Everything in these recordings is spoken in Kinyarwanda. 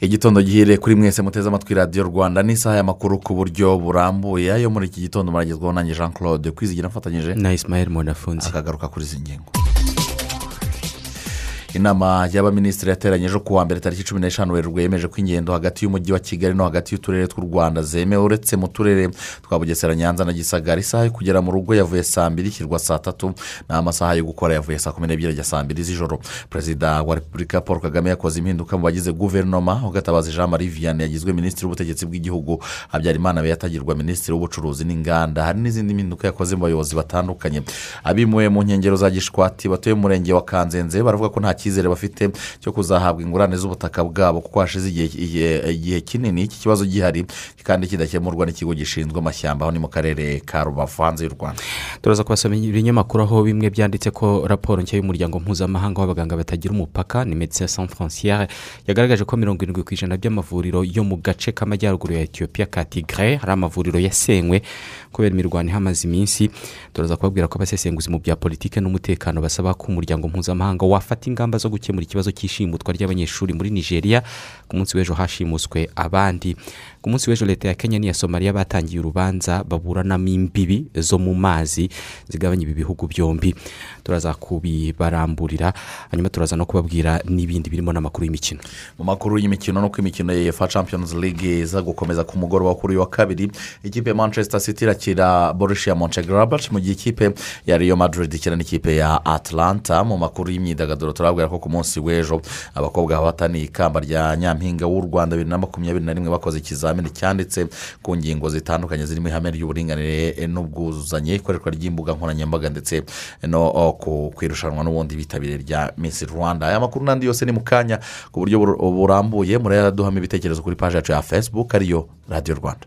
Igitondo gihire kuri mwese muteze amatwi radiyo rwanda n'isaha y'amakuru ku buryo burambuye. Ayo muri iki gitondo muragezwaho nanjye jean claude kwizigira afatanyije na isimayeli munafunze akagaruka kuri izi ngingo. Inama y'abaminisitiri yateranye ejo kuwa mbere tariki cumi n'eshanu werurwe yemeje ko ingendo hagati y'umujyi wa kigali no hagati y'uturere tw'u rwanda zemewe uretse mu turere twa bugesera nyanza na gisagara. Isaha yo kugera mu rugo yavuye saa mbiri ishyirwa saa tatu naho amasaha yo gukora yavuye saa kumi n'ebyiri ajya saa mbiri z'ijoro. Perezida wa repubulika paul kagame yakoze impinduka mu bagize guverinoma ugatabazi jean marie vianney yagizwe minisitiri w'ubutegetsi bw'igihugu habyarimana yatagirwa minisitiri w'ubucuruzi n'inganda. Hari n'izindi mpinduka yakoze mu bayobozi batandukanye. Abimuwe mu nkengero za gishwati batuye mu murenge wa kanzenze baravuga ko nta cyizere bafite cyo kuzahabwa ingurane z'ubutaka bwabo kuko hashize igihe kinini iki kibazo gihari kandi kidakemurwa n'ikigo gishinzwe amashyamba aho ni mu karere ka rubavu hanze y'u rwanda. Turaza kubasoma ibinyamakuru aho bimwe byanditse ko raporo nshya y'umuryango mpuzamahanga w'abaganga batagira umupaka ni medecin sans frontiere yagaragaje ko mirongo irindwi ku ijana by'amavuriro yo mu gace k'amajyaruguru ya etiyopiya ka tigre hari amavuriro yasenywe kubera imirwano ihamaze iminsi. Turaza kubabwira ko abasesenguzi mu bya politiki n'umutekano basaba ko umuryango mpuzamahanga wafata ingamba zo gukemura ikibazo cy'ishimutwa ry'abanyeshuri muri nigeria ku munsi w'ejo hashimuswe abandi. Ku munsi w'ejo leta ya kenya n'iya somaliya batangiye urubanza baburanamo imbibi zo mu mazi zigabanya ibi bihugu byombi. Turaza kubibaramburira hanyuma turaza no kubabwira n'ibindi birimo n'amakuru y'imikino. Mu makuru y'imikino no imikino ya efa champions league iza gukomeza ku mugoroba kuri uyu wa kabiri ikipe ya manchester city irakira borussia monchegrabach mu gihe ikipe ya Real madrid ikina n'ikipe ya atlanta. Mu makuru y'imyidagaduro turabwira ko ku munsi w'ejo abakobwa bahataniye ikamba rya nyampinga w'u rwanda bibiri na makumyabiri na rimwe bakoze ikizamini cyanditse ku ngingo zitandukanye zirimo ihame ry'uburinganire n'ubwuzuzanye ikoreshwa ry'imbuga nkoranyambaga ndetse no ku irushanwa n'ubundi bitabiriye rya misi rwanda. Aya makuru n'andi yose ni mu kanya ku buryo burambuye murayaduhamo ibitekerezo kuri paji yacu ya facebook ariyo radiyo rwanda.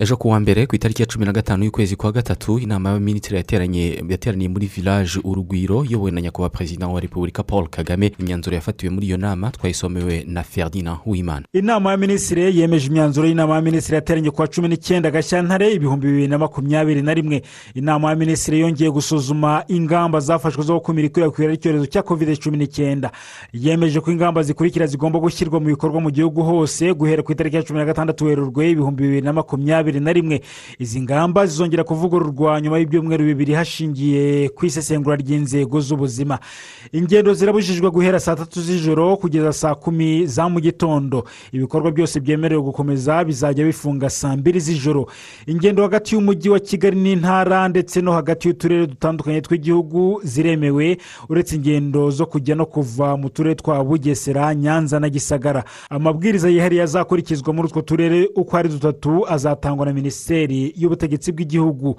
Ejo ku wa mbere ku itariki ya cumi na gatanu y'ukwezi kwa gatatu inama y'abaminisitiri yateraniye muri village urugwiro iyobowe na nyakubahwa perezida wa repubulika paul kagame. Imyanzuro yafatiwe muri iyo nama twayisomewe na ferdinand wimana inama y'abaminisitiri yemeje imyanzuro y'inama y'abaminisitiri yateranye ku wa cumi n'icyenda gashyantare ibihumbi bibiri na makumyabiri na rimwe. Inama y'abaminisitiri yongeye gusuzuma ingamba zafashwe zo gukumira ikwirakwira ry'icyorezo cya kovide cumi n'icyenda yemeje ko ingamba zikurikira zigomba gushyirwa mu bikorwa mu gihugu hose guhera ku itariki ya cumi na gatandatu werurwe ibihumbi bibiri na makumyabiri na rimwe. Izi ngamba zizongera kuvugururwa nyuma y'ibyumweru bibiri hashingiye ku isesengura ry'inzego z'ubuzima. Ingendo zirabujijwe guhera saa tatu z'ijoro kugeza saa kumi za mu gitondo. Ibikorwa byose byemerewe gukomeza bizajya bifunga saa mbiri z'ijoro. Ingendo hagati y'umujyi wa kigali n'intara ndetse no hagati y'uturere dutandukanye tw'igihugu ziremewe uretse ingendo zo kujya no kuva mu turere twa bugesera nyanza na gisagara. Amabwiriza yihariye azakurikizwa muri utwo turere uko ari dutatu azatangwa na minisiteri y'ubutegetsi bw'igihugu.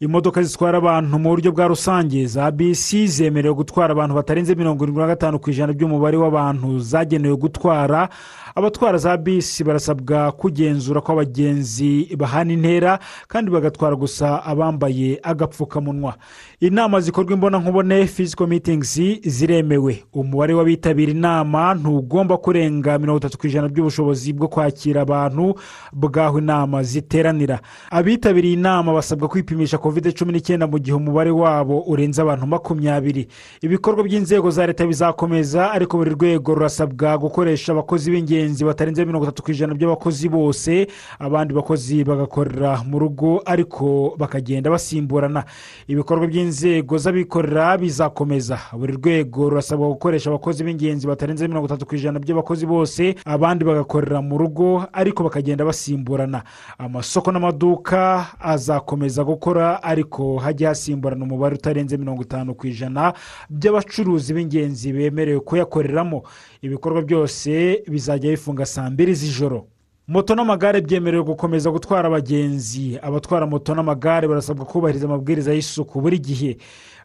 Imodoka zitwara abantu mu buryo bwa rusange za bisi zemerewe gutwara abantu batarenze mirongo irindwi na gatanu ku ijana by'umubare w'abantu zagenewe gutwara. Abatwara za bisi barasabwa kugenzura ko abagenzi bahana intera kandi bagatwara gusa abambaye agapfukamunwa. Inama zikorwa imbonankubone fiziko mitingizi ziremewe. Umubare w'abitabira inama ntugomba kurenga mirongo itatu ku ijana by'ubushobozi bwo kwakira abantu bw'aho inama ziteranira. Abitabiriye inama basabwa kwipimisha kovide cumi n'icyenda mu gihe umubare wabo urenze abantu makumyabiri. Ibikorwa by'inzego za leta bizakomeza ariko buri rwego rurasabwa gukoresha abakozi b'ingenzi batarenze mirongo itatu ku ijana by'abakozi bose. Abandi bakozi bagakorera mu rugo ariko bakagenda basimburana. Ibikorwa by'inzego z'abikorera bizakomeza. Buri rwego rurasabwa gukoresha abakozi b'ingenzi batarenze mirongo itatu ku ijana by'abakozi bose abandi bagakorera mu rugo ariko bakagenda basimburana. Amasoko n'amaduka azakomeza gukora ariko hajya hasimburana umubare utarenze mirongo itanu ku ijana by'abacuruzi b'ingenzi bemerewe kuyakoreramo. Ibikorwa byose bizajya bifunga saa mbiri z'ijoro. Moto n'amagare byemerewe gukomeza gutwara abagenzi. Abatwara moto n'amagare barasabwa kubahiriza amabwiriza y'isuku buri gihe.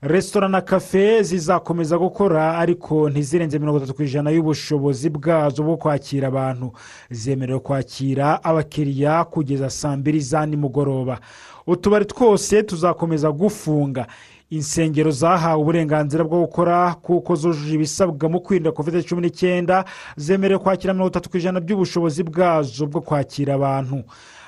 Resitora na kafe zizakomeza gukora ariko ntizirenze mirongo itatu ku ijana y'ubushobozi bwazo bwo kwakira abantu. Zemerewe kwakira abakiriya kugeza saa mbiri za nimugoroba. Utubari twose tuzakomeza gufunga. Insengero zahawe uburenganzira bwo gukora kuko zujuje ibisabwa mu kwirinda kovide cumi n'icyenda zemerewe kwakira mirongo itatu ku ijana by'ubushobozi bwazo bwo kwakira abantu.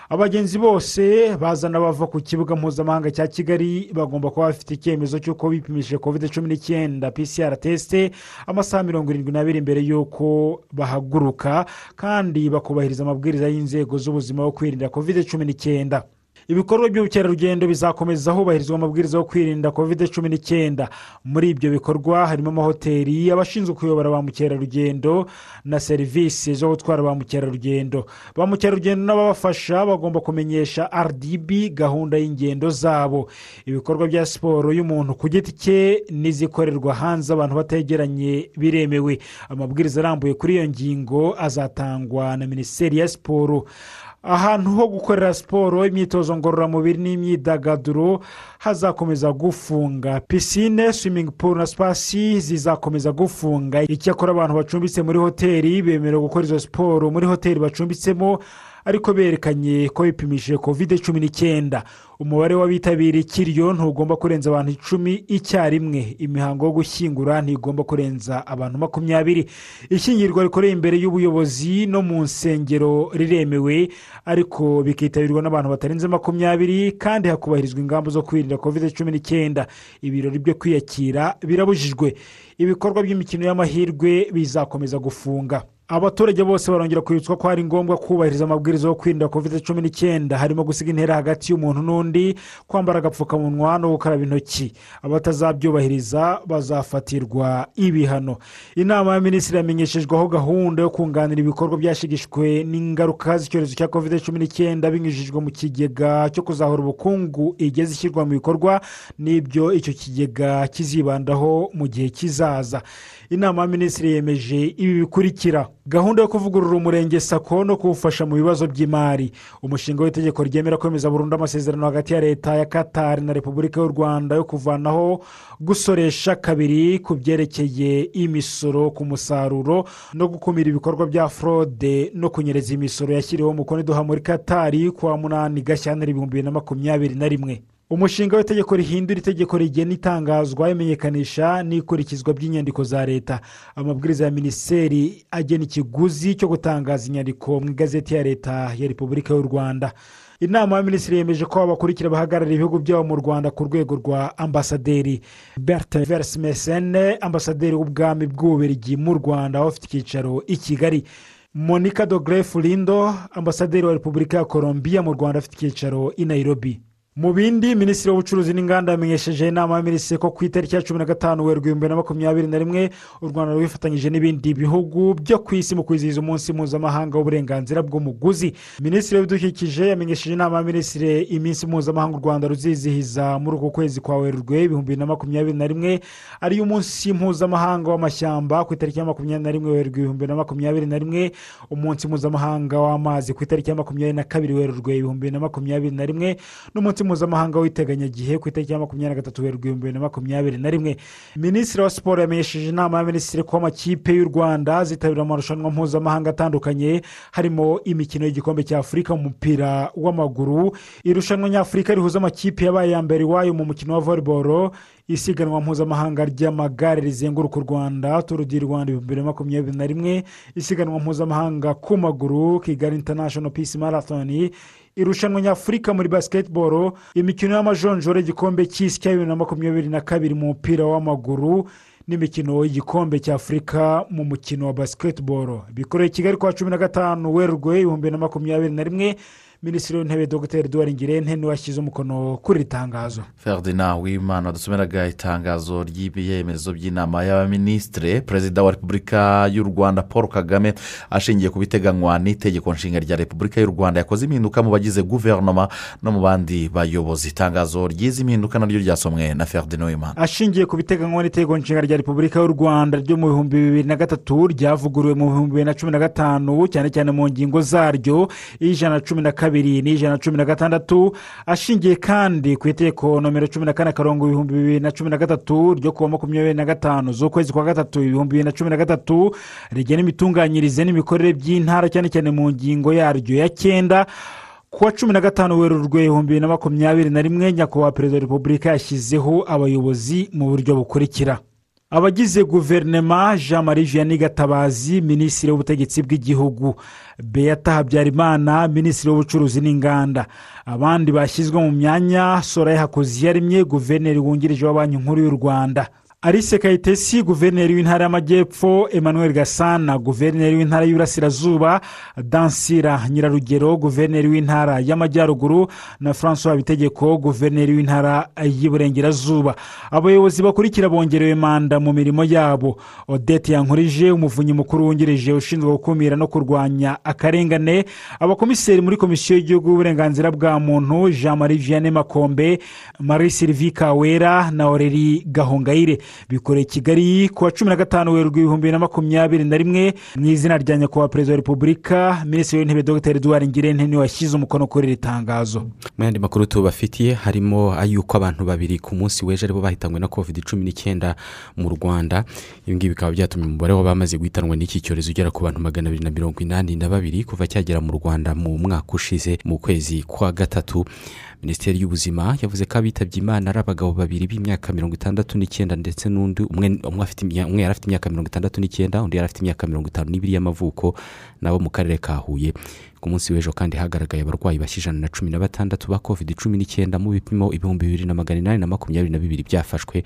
Abagenzi bose bazana bava ku kibuga mpuzamahanga cya kigali bagomba kuba bafite icyemezo cy'uko bipimishije kovide cumi n'icyenda pcr tesite amasaha mirongo irindwi n'abiri mbere y'uko bahaguruka kandi bakubahiriza amabwiriza y'inzego z'ubuzima yo kwirinda kovide cumi n'icyenda ibikorwa by'ubukerarugendo bizakomeza hubahirizwa amabwiriza yo kwirinda kovide cumi n'icyenda muri ibyo bikorwa harimo amahoteli abashinzwe kuyobora ba mukerarugendo na serivisi zo gutwara ba mukerarugendo. Ba mukerarugendo n'ababafasha bagomba kumenyesha rdb gahunda y'ingendo zabo. Ibikorwa bya siporo y'umuntu ku giti cye n'izikorerwa hanze abantu bategeranye biremewe. Amabwiriza arambuye kuri iyo ngingo azatangwa na minisiteri ya siporo. Ahantu ho gukorera siporo imyitozo ngororamubiri n'imyidagaduro hazakomeza gufunga. Pisine swimingi puru na sipasi zizakomeza gufunga. Icyakora abantu bacumbitse muri hoteli bemerewe gukora izo siporo. Muri hoteli bacumbitsemo ariko berekanye ko bipimishije kovide cumi n'icyenda umubare w'abitabiriye ikiriyo ntugomba kurenza abantu icumi icyarimwe. Imihango yo gushyingura ntigomba kurenza abantu makumyabiri. Ishyingirwa rikoreye imbere y'ubuyobozi no mu nsengero riremewe ariko bikitabirwa n'abantu batarenze makumyabiri kandi hakubahirizwa ingamba zo kwirinda kovide cumi n'icyenda ibirori byo kwiyakira birabujijwe. Ibikorwa by'imikino y'amahirwe bizakomeza gufunga. Abaturage bose barongera kwibutswa ko ari ngombwa kubahiriza amabwiriza yo kwirinda kovide cumi n'icyenda. Harimo gusiga intera hagati y'umuntu n'undi kwambara agapfukamunwa no gukaraba intoki. Abatazabyubahiriza bazafatirwa ibihano. Inama ya minisitiri yamenyeshejweho gahunda yo kunganira ibikorwa byashigishwe n'ingaruka z'icyorezo cya kovide cumi n'icyenda binyujijwe mu kigega cyo kuzahura ubukungu igeze ishyirwa mu bikorwa n'ibyo icyo kigega kizibandaho mu gihe kizaza. Inama ya minisitiri yemeje ibi bikurikira. Gahunda yo kuvugurura umurenge sako no kuwufasha mu bibazo by'imari. Umushinga w'itegeko ryemera kwemeza burundu amasezerano hagati ya leta ya katari na repubulika y'u rwanda yo kuvanaho gusoresha kabiri ku byerekeye imisoro ku musaruro no gukumira ibikorwa bya forode no kunyereza imisoro yashyiriweho umukono iduha muri katari kuwa munani gashyantare ibihumbi bibiri na makumyabiri na rimwe. Umushinga w'itegeko rihindura itegeko rigena itangazwa imenyekanisha n'ikurikizwa by'inyandiko za leta. Amabwiriza ya minisiteri agena ikiguzi cyo gutangaza inyandiko mu igazeti ya leta ya repubulika y'u rwanda. Inama ya minisitiri yemeje ko abakurikira bahagarariye ibihugu byabo mu rwanda ku rwego rwa ambasaderi bertin versimesene ambasaderi w'ubwami bw'ububerigi mu rwanda aho afite icyicaro i kigali. Monica dogrefu lindo ambasaderi wa repubulika ya colombia mu rwanda afite icyicaro i nairobi. Mu bindi minisitiri w'ubucuruzi n'inganda yamenyesheje inama ya minisitiri ko ku itariki ya cumi na gatanu werurwe ibihumbi na makumyabiri na rimwe u rwanda rwifatanyije n'ibindi bihugu byo ku isi mu kwizihiza umunsi mpuzamahanga w'uburenganzira bw'umuguzi. Minisitiri w'ibidukikije yamenyesheje inama ya minisitiri iminsi mpuzamahanga u rwanda ruzizihiza muri uku kwezi kwa werurwe ibihumbi bibiri na makumyabiri na rimwe ariyo umunsi mpuzamahanga w'amashyamba ku itariki ya makumyabiri na rimwe werurwe ibihumbi bibiri na makumyabiri na rimwe umunsi mpuzamahanga w'amazi ku itariki ya makumyabiri na kabiri werurwe ibihumbi bibiri na makumyabiri na rimwe n'umunsi mpuzamahanga w'iteganyagihe ku itariki ya makumyabiri na gatatu werurwe ibihumbi bibiri na makumyabiri na rimwe. Minisitiri wa siporo yamenyesheje inama ya minisitiri ko amakipe y'u rwanda azitabira amarushanwa mpuzamahanga atandukanye harimo imikino y'igikombe cya afurika mu mupira w'amaguru. Irushanwa nyafurika rihuza amakipe yabaye ya mbere iwayo mu mukino wa volleyball. Isiganwa mpuzamahanga ry'amagare rizenguruka u rwanda turu di rwanda ibihumbi bibiri na makumyabiri na rimwe. Isiganwa mpuzamahanga ku maguru kigali international peace marathon. Irushanwa nyafurika muri basiketiboro imikino y'amajonjora igikombe cy'isi cya bibiri na makumyabiri na kabiri mu mupira w'amaguru n'imikino y'igikombe cy'afurika mu mukino wa basiketiboro bikoreye kigali kwa cumi na gatanu werurwe ibihumbi na makumyabiri na rimwe minisitiri w'intebe dr. Eduard ngirente ni we washyize umukono kuri iri tangazo. Ferdinand wimana dusomeraga itangazo ry'ibiyemezo by'inama y'abaminisitire perezida wa repubulika y'u rwanda paul kagame ashingiye ku biteganywa n'itegeko nshinga rya repubulika y'u rwanda yakoze impinduka mu bagize guverinoma no mu bandi bayobozi. Itangazo ry'izi mpinduka naryo ryasomwe na ferdinand wimana ashingiye ku biteganywa n'itegeko nshinga rya repubulika y'u rwanda ryo mu bihumbi bibiri na gatatu ryavuguruwe mu bihumbi bibiri na cumi na gatanu cyane cyane mu ngingo zaryo iy'ijana na cumi na kabiri n'ijana na cumi na gatandatu ashingiye kandi ku itegeko nomero cumi na kane akarongo ibihumbi bibiri na cumi na gatatu ryo kuwa makumyabiri na gatanu z'ukwezi kwa gatatu ibihumbi bibiri na cumi na gatatu rigena imitunganyirize n'imikorere by'intara cyane cyane mu ngingo yaryo ya cyenda. Kuwa cumi na gatanu werurwe ibihumbi bibiri na makumyabiri na rimwe nyakubahwa perezida wa repubulika yashyizeho abayobozi mu buryo bukurikira. Abagize guverinoma jean marie vianney gatabazi minisitiri w'ubutegetsi bw'igihugu beata habyarimana minisitiri w'ubucuruzi n'inganda. Abandi bashyizwe mu myanya soraya hakuziyaremye guverineri wungirije wa banki nkuru y'u rwanda. Alice kayitesi guverineri w'intara y'amajyepfo emmanuel gasana. Guverineri w'intara y'Iburasirazuba dansira nyirarugero. Guverineri w'intara y'amajyaruguru na francois bitegeko. Guverineri w'intara y'iburengerazuba abayobozi bakurikira bongerewe manda mu mirimo yabo. Odette yankurije umuvunyi mukuru wungirije ushinzwe gukumira no kurwanya akarengane. Abakomiseri muri komisiyo y'igihugu y'uburenganzira bwa muntu jean marie vianney makombe marie sylvie kawera na oreri gahongayire. Bikoreye kigali ku wa cumi na gatanu werurwe ibihumbi bibiri na makumyabiri na rimwe mu izina rya nyakubahwa perezida wa repubulika minisitiri w'intebe dr. Eduard ngirente ni we washyize umukono kuri iri tangazo. Mu yandi makuru tubafitiye harimo ay'uko abantu babiri ku munsi w'ejo ari bo bahitanywe na covid cumi n'icyenda mu rwanda. Ibi ngibi bikaba byatumye umubare w'abamaze guhitanwa n'iki cyorezo ugera ku bantu magana abiri na mirongo inani na babiri kuva cyagera mu rwanda mu mwaka ushize mu kwezi kwa gatatu. Minisiteri y'ubuzima yavuze ko abitabye imana ari abagabo babiri b'imyaka mirongo itandatu n'icyenda ndetse n'undi umwe yari afite imyaka mirongo itandatu n'icyenda undi yari afite imyaka mirongo itanu n'ibiri y'amavuko nabo mu karere ka huye. Ku munsi w'ejo kandi hagaragaye abarwayi bashya ijana na cumi na batandatu ba covid cumi n'icyenda mu bipimo ibihumbi bibiri na magana inani na makumyabiri na bibiri byafashwe.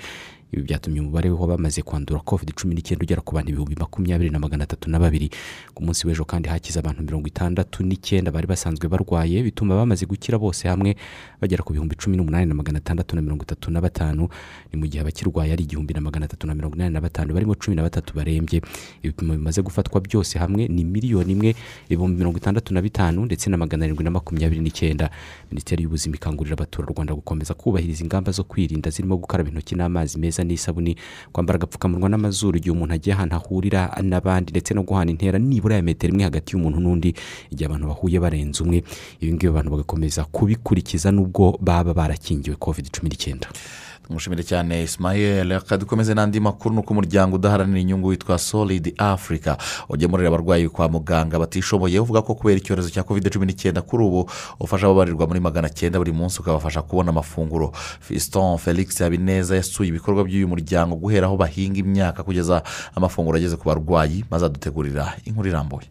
Ibi byatumye umubare w'abamaze kwandura covid cumi n'icyenda ugera ku bantu ibihumbi makumyabiri na magana atatu na babiri. Ku munsi w'ejo kandi hakize abantu mirongo itandatu n'icyenda bari basanzwe barwaye bituma bamaze gukira bose hamwe bagera ku bihumbi cumi n'umunani na magana atandatu na mirongo itatu na batanu. Ni mu gihe abakirwaye ari igihumbi na magana atatu na mirongo inani na batanu barimo cumi na batatu barembye. Ibipimo bimaze gufatwa byose hamwe ni miliyoni imwe ibihumbi mirongo itandatu na bitanu ndetse na magana arindwi na makumyabiri n'icyenda. Minisiteri y'ubuzima ikangurira abaturarwanda gukomeza kubahiriza ingamba zo kwirinda zirimo gukaraba intoki n'amazi meza n'isabuni kwambara agapfukamunwa n'amazuru igihe umuntu agiye ahantu ahurira n'abandi ndetse no guhana intera nibura ya metero imwe hagati y'umuntu n'undi igihe abantu bahuye barenze umwe. Ibi ngibi abantu bagakomeza kubikurikiza n'ubwo baba barakingiwe covid cumi n'icyenda. Tumushimire cyane isimayeli reka dukomeze n'andi makuru ni uko umuryango udaharanira inyungu witwa solidi afurika ugemurira abarwayi kwa muganga batishoboye uvuga ko kubera icyorezo cya covid cumi n'icyenda kuri ubu ufasha ababarirwa muri magana cyenda buri munsi ukabafasha kubona amafunguro. Fiston felix habineza yasuye ibikorwa by'uyu muryango guhera aho bahinga imyaka kugeza amafunguro ageze ku barwayi maze adutegurira inkuru irambuye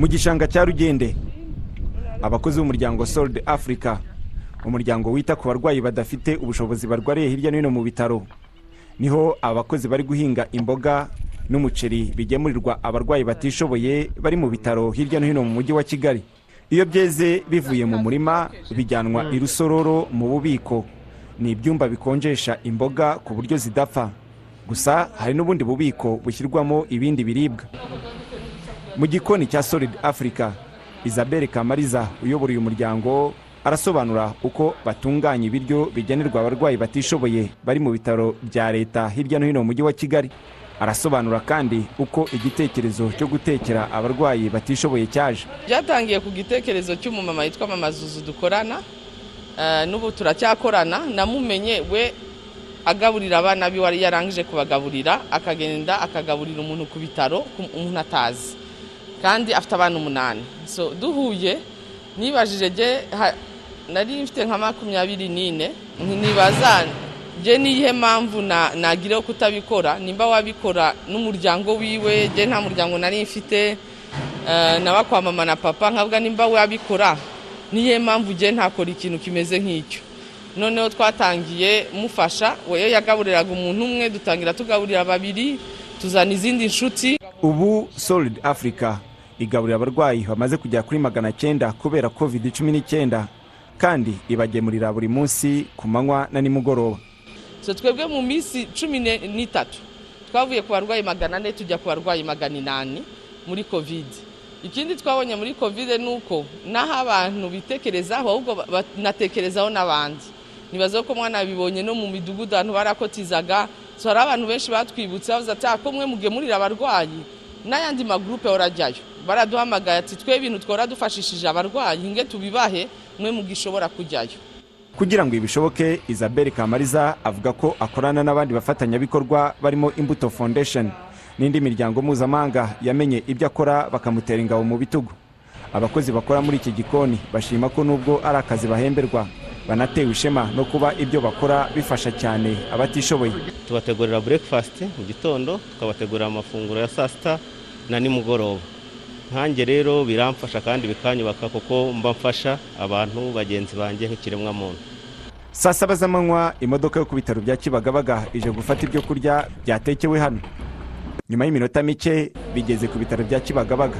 mu gishanga cya rugende abakozi b'umuryango solidi afurika umuryango wita ku barwayi badafite ubushobozi barwariye hirya no hino mu bitaro. Niho abakozi bari guhinga imboga n'umuceri bigemurirwa abarwayi batishoboye bari mu bitaro hirya no hino mu mujyi wa kigali. Iyo byeze bivuye mu murima bijyanwa i rusororo mu bubiko. Ni ibyumba bikonjesha imboga ku buryo zidapfa. Gusa hari n'ubundi bubiko bushyirwamo ibindi biribwa. Mu gikoni cya solidi afurika isabelle kamariza uyobora uyu muryango arasobanura uko batunganya ibiryo bigenerwa abarwayi batishoboye bari mu bitaro bya leta hirya no hino mu mujyi wa kigali. Arasobanura kandi uko igitekerezo cyo gutekera abarwayi batishoboye cyaje. Byatangiye ku gitekerezo cy'umumama witwa mama zuzu dukorana n'ubu turacyakorana namumenye we agaburira abana be wari yarangije kubagaburira akagenda akagaburira umuntu ku bitaro umuntu atazi. Kandi afite abana umunani. Duhuye nibajije nari mfite nka makumyabiri n'ine. Ntibaza njye niyihe mpamvu nagireho kutabikora? Nimba wabikora n'umuryango wiwe njye nta muryango nari mfite? Nawe kwa mama na papa nkavuga nimba wabikora niyihe mpamvu njye ntakora ikintu kimeze nk'icyo? Noneho twatangiye mufasha we yagaburiraga umuntu umwe dutangira tugaburira babiri tuzana izindi nshuti. Ubu solidi afurika igaburira abarwayi bamaze kugera kuri magana cyenda kubera covid cumi n'icyenda. Kandi ibagemurira buri munsi ku manywa na nimugoroba. Twebwe mu minsi cumi n'itatu twavuye ku barwayi magana ane tujya ku barwayi magana inani muri covid. Ikindi twabonye muri covid ni uko n'aho abantu bitekerezaho ahubwo ba- banatekerezaho n'abandi. Nibaza ko mwana bibonye no mu midugudu ahantu barakotizaga hari abantu benshi batwibutse bavuze ati "Ah, ko mwe mugemurira abarwayi? N'ayandi magurupe orajyayo baraduhamagaye ati twe ibintu twora dufashishije abarwayi nge tubibahe? Mwe mugishobora kujyayo. Kugira ngo ibi bishoboke isabelle kamariza avuga ko akorana n'abandi bafatanyabikorwa barimo imbuto foundation. N'indi miryango mpuzamahanga yamenye ibyo akora bakamutera ingabo mu bitugu. Abakozi bakora muri iki gikoni bashima ko nubwo ari akazi bahemberwa. Banatewe ishema no kuba ibyo bakora bifasha cyane abatishoboye. Tubategurira burekifasiti mu gitondo tukabategurira amafunguro ya saa sita na nimugoroba. Nkanjye rero biramfasha kandi bikanyubaka kuko mba mfasha abantu bagenzi banjye nk'ikiremwamuntu. Saa saba z'amanywa imodoka yo ku bitaro bya kibagabaga ije gufata ibyo kurya byatekewe hano. Nyuma y'iminota mike bigeze ku bitaro bya kibagabaga.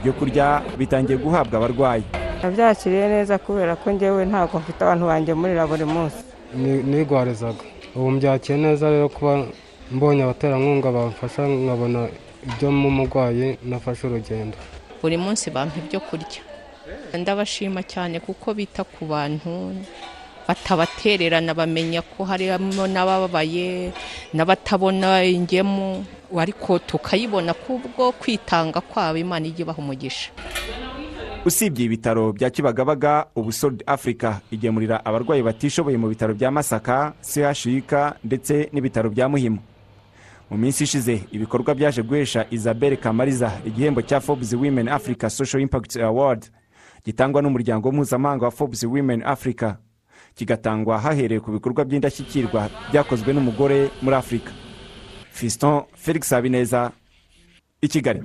Ibyo kurya bitangiye guhabwa abarwayi. Nabyakiriye neza kubera ko ngewe ntabwo mfite abantu bangemurira buri munsi. Ni- nigwarizaga ubu mbyakiye neza rero kuba mbonye abaterankunga bamfasha nkabona ibyo mu murwayi nafashe urugendo. Buri munsi bampa ibyo kurya. Ndabashima cyane kuko bita ku bantu batabatererana bamenya ko harimo n'abababaye n'abatabona ingemu ariko tukayibona kubwo kwitanga kwabo imana ijya ibaha umugisha. Usibye ibitaro bya kibagabaga ubu solid africa igemurira abarwayi batishoboye mu bitaro bya masaka chuk ndetse n'ibitaro bya muhima. Mu minsi ishize ibikorwa byaje guhesha isabelle kamariza igihembo cya forbes women africa social impact award gitangwa n'umuryango mpuzamahanga wa forbes women africa. Kigatangwa haherewe ku bikorwa by'indashyikirwa byakozwe n'umugore muri afurika fiston felix habineza i kigali.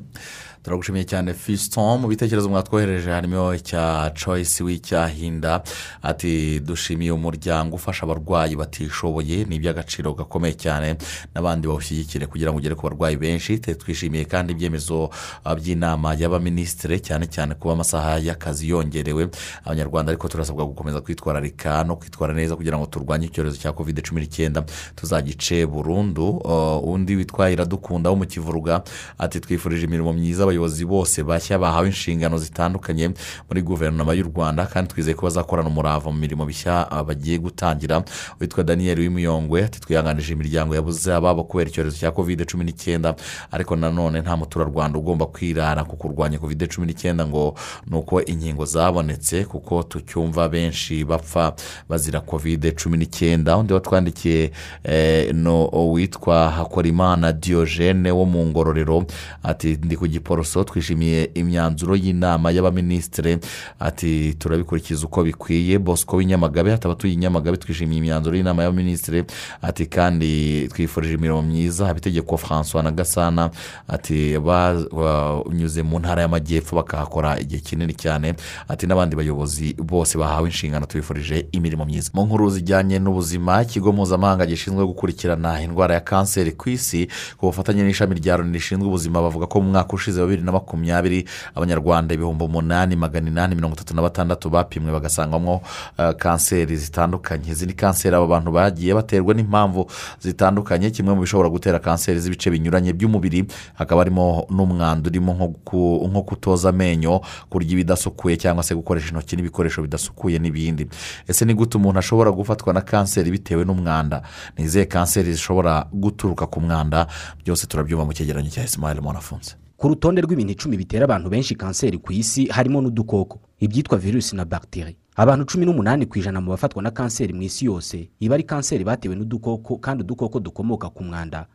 Turagushimiye cyane fiston mu bitekerezo mwatwohereje harimo icya choice w'icyahinda ati dushimiye umuryango ufasha abarwayi batishoboye ni iby'agaciro gakomeye cyane n'abandi bawushyigikire kugira ngo ugere ku barwayi benshi. Twishimiye kandi ibyemezo ah, by'inama y'abaminisitiri cyane cyane kuba amasaha y'akazi yongerewe. Abanyarwanda ariko turasabwa gukomeza kwitwararika no kwitwara neza kugira ngo turwanye icyorezo cya covid cumi n'icyenda. Tuzagice burundu Uh, undi witwa iradukunda wo mu kivuruga. Ati twifurije imirimo myiza abayobozi bose bashya bahawe inshingano zitandukanye muri guverinoma y'u rwanda kandi twizeye ko bazakorana umurava mu mirimo mishya ah, bagiye gutangira. Witwa daniel w'imiyongwe ati twihanganije imiryango yabuze ababo kubera icyorezo cya covid cumi n'icyenda ariko nanone nta muturarwanda ugomba kwirara ku kurwanya covid cumi n'icyenda ngo ni uko inkingo zabonetse kuko tucyumva benshi bapfa bazira covid cumi n'icyenda. Undi watwandikiye eh, no witwa hakorimana diogene wo mu ngororero ati ndi ku giporoso twishimiye imyanzuro y'inama y'abaminisitiri. Ati turabikurikiza uko bikwiye. Bosco w'inyamagabe ati abatuye i nyamagabe twishimiye imyanzuro y'inama y'abaminisitiri. Ati kandi twifurije imirimo myiza habitegeko francois na gasana. Ati banyuze mu ntara y'amajyepfo bakahakora igihe kinini cyane. Ati n'abandi bayobozi bose bahawe inshingano tubifurije imirimo myiza. Mu nkuru zijyanye n'ubuzima ikigo mpuzamahanga gishinzwe gukurikirana indwara ya kanseri ku isi ku bufatanye n'ishami rya loni rishinzwe ubuzima bavuga ko mu mwaka ushize bibiri na makumyabiri abanyarwanda ibihumbi umunani magana inani mirongo itatu na batandatu bapimwe bagasangwamo eh, kanseri zitandukanye. Izi ni kanseri aba bantu bagiye baterwa n'impamvu zitandukanye. Kimwe mu bishobora gutera kanseri z'ibice binyuranye by'umubiri hakaba harimo n'umwanda urimo nko ku- nko kutoza amenyo kurya ibidasukuye cyangwa se gukoresha intoki n'ibikoresho bidasukuye n'ibindi. Ese ni gute umuntu ashobora gufatwa na kanseri bitewe n'umwanda? Ni izihe kanseri zishobora guturuka ku mwanda? Byose turabyumva mu cyegeranyo cya esimayeli monafunze ku rutonde rw'ibintu icumi bitera abantu benshi kanseri ku isi harimo n'udukoko. Ibyitwa virusi na bagiteri abantu cumi n'umunani ku ijana mu bafatwa na kanseri mu isi yose iba ari kanseri batewe n'udukoko kandi udukoko dukomoka ku mwanda.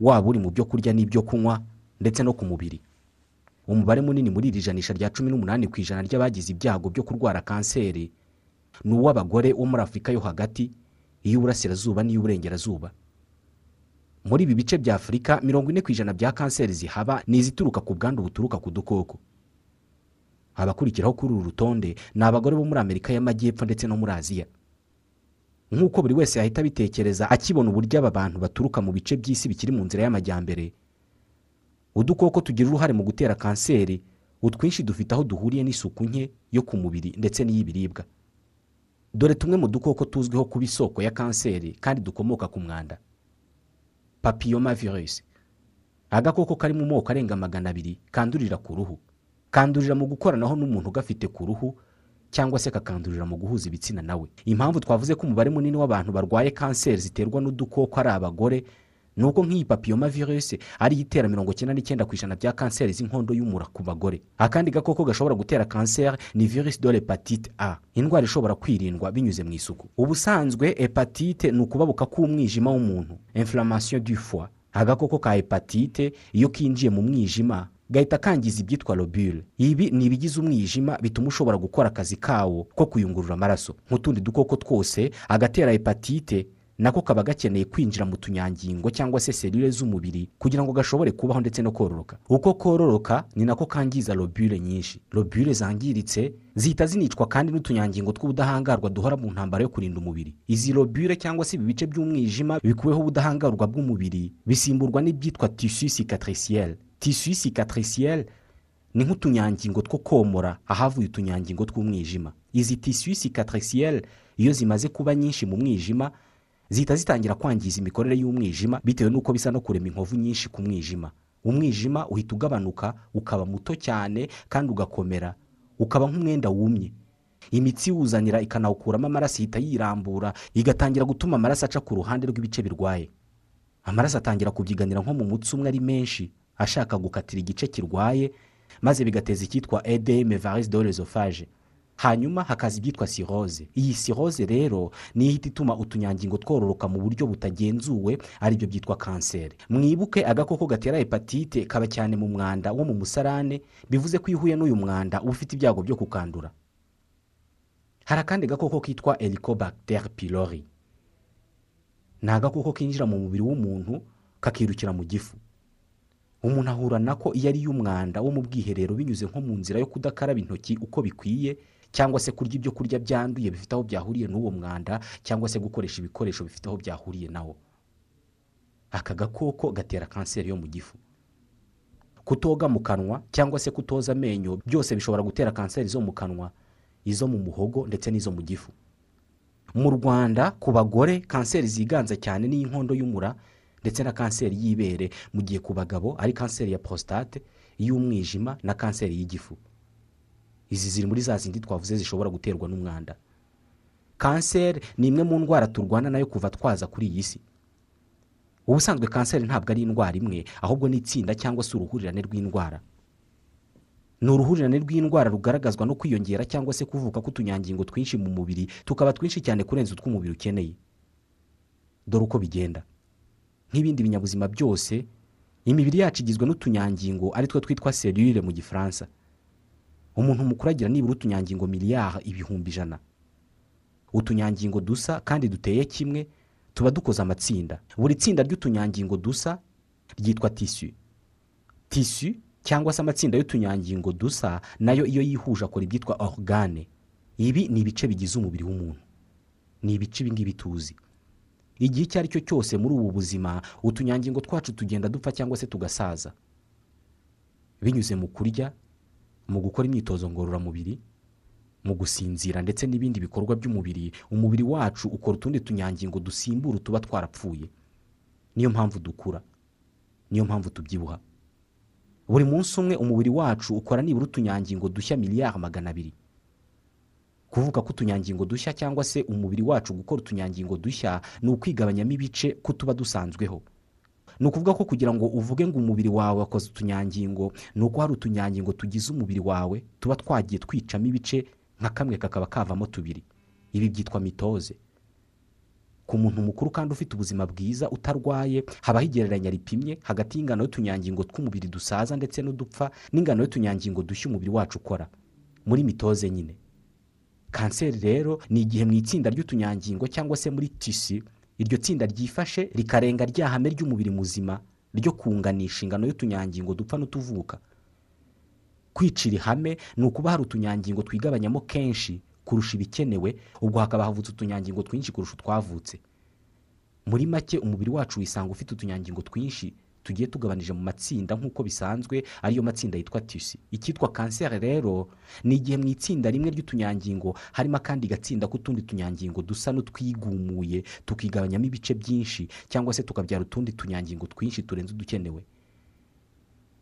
Waba uri mu byo kurya n'ibyo kunywa ndetse no ku mubiri. Umubare munini muri iri janisha rya cumi n'umunani ku ijana ry'abagize ibyago byo kurwara kanseri ni uw'abagore wo muri afurika yo hagati iy'uburasirazuba n'iy'uburengerazuba. Muri ibi bice bya afurika mirongo ine ku ijana bya kanseri zihaba ni izituruka ku bwandu buturuka ku dukoko. Abakurikiraho kuri uru rutonde ni abagore bo muri amerika y'amajyepfo ndetse no muri aziya. Nk'uko buri wese yahita abitekereza akibona uburyo aba bantu baturuka mu bice by'isi bikiri mu nzira y'amajyambere. Udukoko tugira uruhare mu gutera kanseri utwinshi dufite aho duhuriye n'isuku nke yo ku mubiri ndetse n'iy'ibiribwa. Dore tumwe mu dukoko tuzwiho kuba isoko ya kanseri kandi dukomoka ku mwanda. Papiyoma virusi agakoko kari mu moko arenga magana abiri kandurira ku ruhu. Kandurira mu gukoranaho n'umuntu ugafite ku ruhu cyangwa se kakandurira mu guhuza ibitsina nawe impamvu twavuze ko umubare munini w'abantu barwaye kanseri ziterwa n'udukoko ari abagore ni uko nk'iyi papiyoma virusi ariyo itera mirongo icyenda n'icyenda ku ijana bya kanseri z'inkondo y'umura ku bagore. Akandi gakoko gashobora gutera kanseri ni virusi de hepatite a. Indwara ishobora kwirindwa binyuze mu isuku. Ubusanzwe hepatite ni ukubabuka k'umwijima w'umuntu. Inflammation du foie. Agakoko ka hepatite iyo kinjiye mu mwijima gahita kangiza ibyitwa lobule. Ibi ni ibigize umwijima bituma ushobora gukora akazi kawo ko kuyungurura amaraso. Nk'utundi dukoko twose agatera hepatite nako kaba gakeneye kwinjira mu tunyangingo cyangwa se selule z'umubiri kugira ngo gashobore kubaho ndetse no kororoka. Uko kororoka ni nako kangiza lobule nyinshi. Lobule zangiritse zihita zinicwa kandi n'utunyangingo tw'ubudahangarwa duhora mu ntambara yo kurinda umubiri. Izi lobule cyangwa se ibi bice by'umwijima bikuweho ubudahangarwa bw'umubiri bisimburwa n'ibyitwa tissu cicatriciel. Tissu cicatriciel ni nk'utunyangingo two komora ahavuye utunyangingo tw'umwijima. Izi tissu cicatriciel iyo zimaze kuba nyinshi mu mwijima zihita zitangira kwangiza imikorere y'umwijima bitewe n'uko bisa no kurema inkovu nyinshi ku mwijima. Umwijima uhita ugabanuka ukaba muto cyane kandi ugakomera ukaba nk'umwenda wumye. Imitsi iwuzanira ikanawukuramo amaraso ihita yirambura igatangira gutuma amaraso aca ku ruhande rw'ibice birwaye. Amaraso atangira kubyiganira nko mu mutsi umwe ari menshi ashaka gukatira igice kirwaye maze bigateza icyitwa edm varisi de l'esophage hanyuma hakaza ibyitwa siroze iyi siroze rero niyo ihita ituma utunyangingo twororoka mu buryo butagenzuwe ari byo byitwa kanseri. Mwibuke agakoko gatera hepatite kaba cyane mu mwanda wo mu musarane bivuze ko iyo uhuye n'uyu mwanda uba ufite ibyago byo kukandura. Hari akandi gakoko kitwa helicobacter pylori. Ni agakoko kinjira mu mubiri w'umuntu kakirukira mu gifu. Umuntu ahura nako iyo ariye umwanda wo mu bwiherero binyuze nko mu nzira yo kudakaraba intoki uko bikwiye cyangwa se kurya ibyo kurya byanduye bifite aho byahuriye n'uwo mwanda cyangwa se gukoresha ibikoresho bifite aho byahuriye nawo. Aka gakoko gatera kanseri yo mu gifu. Kutoga mu kanwa cyangwa se kutoza amenyo byose bishobora gutera kanseri zo mu kanwa izo mu muhogo ndetse n'izo mu gifu. Mu rwanda ku bagore kanseri ziganza cyane n'iy'inkondo y'umura ndetse na kanseri y'ibere. Mu gihe ku bagabo ari kanseri ya prostate iy'umwijima na kanseri y'igifu. Izi ziri muri za zindi twavuze zishobora guterwa n'umwanda. Kanseri ni imwe mu ndwara turwana na yo kuva twaza kuri iyi si. Ubusanzwe kanseri ntabwo ari indwara imwe ahubwo ni itsinda cyangwa se uruhurirane rw'indwara. Ni uruhurirane rw'indwara rugaragazwa no kwiyongera cyangwa se kuvuka k'utunyangingo twinshi mu mubiri tukaba twinshi cyane kurenza utw'umubiri ukeneye. Dore uko bigenda. Nk'ibindi binyabuzima byose imibiri yacu igizwe n'utunyangingo ari two twitwa serire mu gifaransa. Umuntu mukuru agira nibura utunyangingo miliyari ibihumbi ijana. Utunyangingo dusa kandi duteye kimwe tuba dukoze amatsinda. Buri tsinda ry'utunyangingo dusa ryitwa tisu tisu cyangwa se amatsinda y'utunyangingo dusa na yo iyo yihuje akora ibyitwa orugane ibi ni ibice bigize umubiri w'umuntu. Ni ibice ibi ngibi tuzi. Igihe icyo ari cyo cyose muri ubu buzima utunyangingo twacu tugenda dupfa cyangwa se tugasaza. Binyuze mu kurya mu gukora imyitozo ngororamubiri mu gusinzira ndetse n'ibindi bikorwa by'umubiri umubiri wacu ukora utundi tunyangingo dusimbura utuba twarapfuye. Niyo mpamvu dukura. Niyo mpamvu tubyibuha. Buri munsi umwe umubiri wacu ukora nibura utunyangingo dushya miliyari magana abiri. Kuvuga ko utunyangingo dushya cyangwa se umubiri wacu gukora utunyangingo dushya ni ukwigabanyamo ibice ko tuba dusanzweho. Ni ukuvuga ko kugira ngo uvuge ngo umubiri wawe wakoze utunyangingo ni uko hari utunyangingo tugize umubiri wawe tuba twagiye twicamo ibice nka kamwe kakaba kavamo tubiri. Ibi byitwa mitoze ku muntu mukuru kandi ufite ubuzima bwiza utarwaye habaho igereranya ripimye hagati y'ingano y'utunyangingo tw'umubiri dusaza ndetse n'udupfa n'ingano y'utunyangingo dushya umubiri wacu ukora. Muri mitoze nyine. Kanseri rero ni igihe mu itsinda ry'utunyangingo cyangwa se muri tisi iryo tsinda ryifashe rikarenga rya hame ry'umubiri muzima ryo kunganisha ingano y'utunyangingo dupfa n'utuvuka. Kwicira ihame ni ukuba hari utunyangingo twigabanyamo kenshi kurusha ibikenewe ubwo hakaba havutse utunyangingo twinshi kurusha utwavutse. Muri make umubiri wacu wisanga ufite utunyangingo twinshi tugiye tugabanije mu matsinda nk'uko bisanzwe ariyo matsinda yitwa tisi icyitwa kanseri rero ni igihe mu itsinda rimwe ry'utunyangingo harimo akandi gatsinda k'utundi tunyangingo dusa n'utwigumuye tukigabanyamo ibice byinshi cyangwa se tukabyara utundi tunyangingo twinshi turenze udukenewe.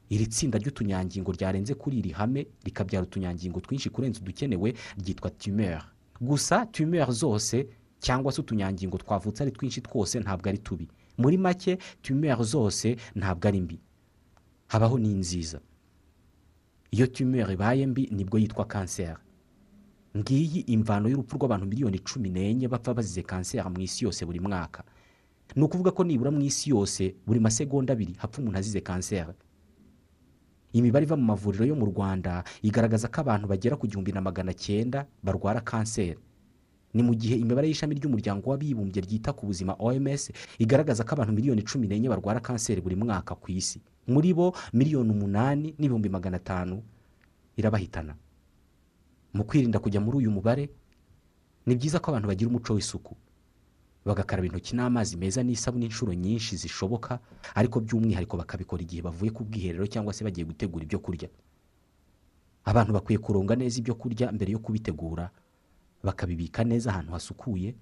Iri tsinda ry'utunyangingo ryarenze kuri iri hame rikabyara utunyangingo twinshi kurenza udukenewe ryitwa tumeri gusa tumeri zose cyangwa se utunyangingo twavutse ari twinshi twose ntabwo ari tubi. Muri make tumeri zose ntabwo ari mbi. Habaho n'inziza. Iyo tumeri ibaye mbi ni bwo yitwa kanseri ngiyi imvano y'urupfu rw'abantu miliyoni cumi n'enye bapfa bazize kanseri mu isi yose buri mwaka. Ni ukuvuga ko nibura mu isi yose buri masegonda abiri hapfa umuntu azize kanseri imibare iva mu mavuriro yo mu rwanda igaragaza ko abantu bagera ku gihumbi na magana cyenda barwara kanseri ni mu gihe imibare y'ishami ry'umuryango w'abibumbye ryita ku buzima oms igaragaza ko abantu miliyoni cumi n'enye barwara kanseri buri mwaka ku isi. Muri bo miliyoni umunani n'ibihumbi magana atanu irabahitana. Mu kwirinda kujya muri uyu mubare ni byiza ko abantu bagira umuco w'isuku. Bagakaraba intoki n'amazi meza n'isabune inshuro nyinshi zishoboka ariko by'umwihariko bakabikora igihe bavuye ku bwiherero cyangwa se bagiye gutegura ibyo kurya. Abantu bakwiye kuronga neza ibyo kurya mbere yo kubitegura. Bakabibika neza ahantu hasukuye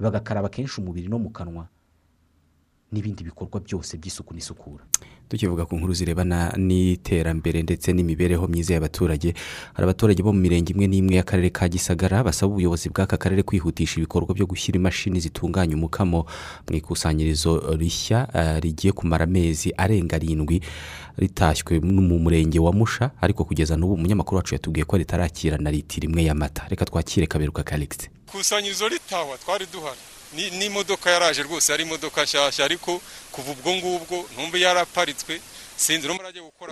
bagakaraba kenshi umubiri no mu kanwa. N'ibindi bikorwa byose by'isuku n'isukura. Tukivuga ku nkuru zirebana n'iterambere ndetse n'imibereho myiza y'abaturage hari abaturage bo mu mirenge imwe n'imwe y'akarere ka gisagara basaba ubuyobozi bw'aka karere kwihutisha ibikorwa byo gushyira imashini zitunganya umukamo mu ikusanyirizo rishya eh, rigiye kumara amezi arenga arindwi ritashywe mu murenge wa musha ariko kugeza n'ubu umunyamakuru wacu yatubwiye ko ritarakira na litiro imwe y'amata. Reka twakire kaberuka karikisi ikusanyirizo ritahwa twari duhari. N'imodoka yaraje rwose ari imodoka nshyashya ariko kuva ubwo ngubwo ntumbe yaraparitswe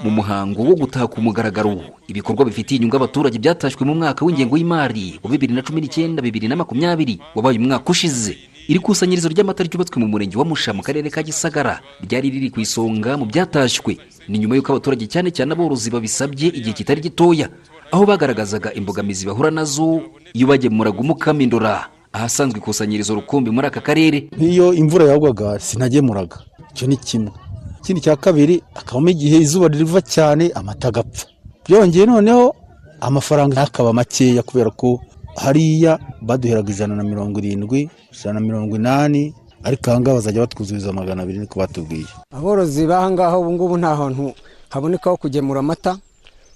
mu muhango wo gutaha ku mugaragaro ibikorwa bifitiye inyungu abaturage byatashywe mu mwaka w'ingengo y'imari wa bibiri na cumi n'icyenda bibiri na makumyabiri wabaye umwaka ushize. Iri kusanyirizo ry'amata ryubatswe mu murenge wa musha mu karere ka gisagara ryari riri ku isonga mu byatashywe ni nyuma y'uko abaturage cyane cyane aborozi babisabye igihe kitari gitoya aho bagaragazaga imbogamizi bahura na zo iyo bagemuraga umukamo indora ahasanzwe ikusanyirizo rukumbi muri aka karere. Nk'iyo imvura yagwaga sinagemuraga. Icyo ni kimwe. Ikindi cya kabiri hakabamo igihe izuba riva cyane amata agapfa. Byongeye noneho amafaranga akaba makeya kubera ko hariya baduheraga ijana na mirongo irindwi ijana na mirongo inani ariko aha ngaha bazajya batwuzuriza magana abiri niko batubwiye. Aborozi b'aha ngaha ubu ngubu nta hantu haboneka ho kugemura amata.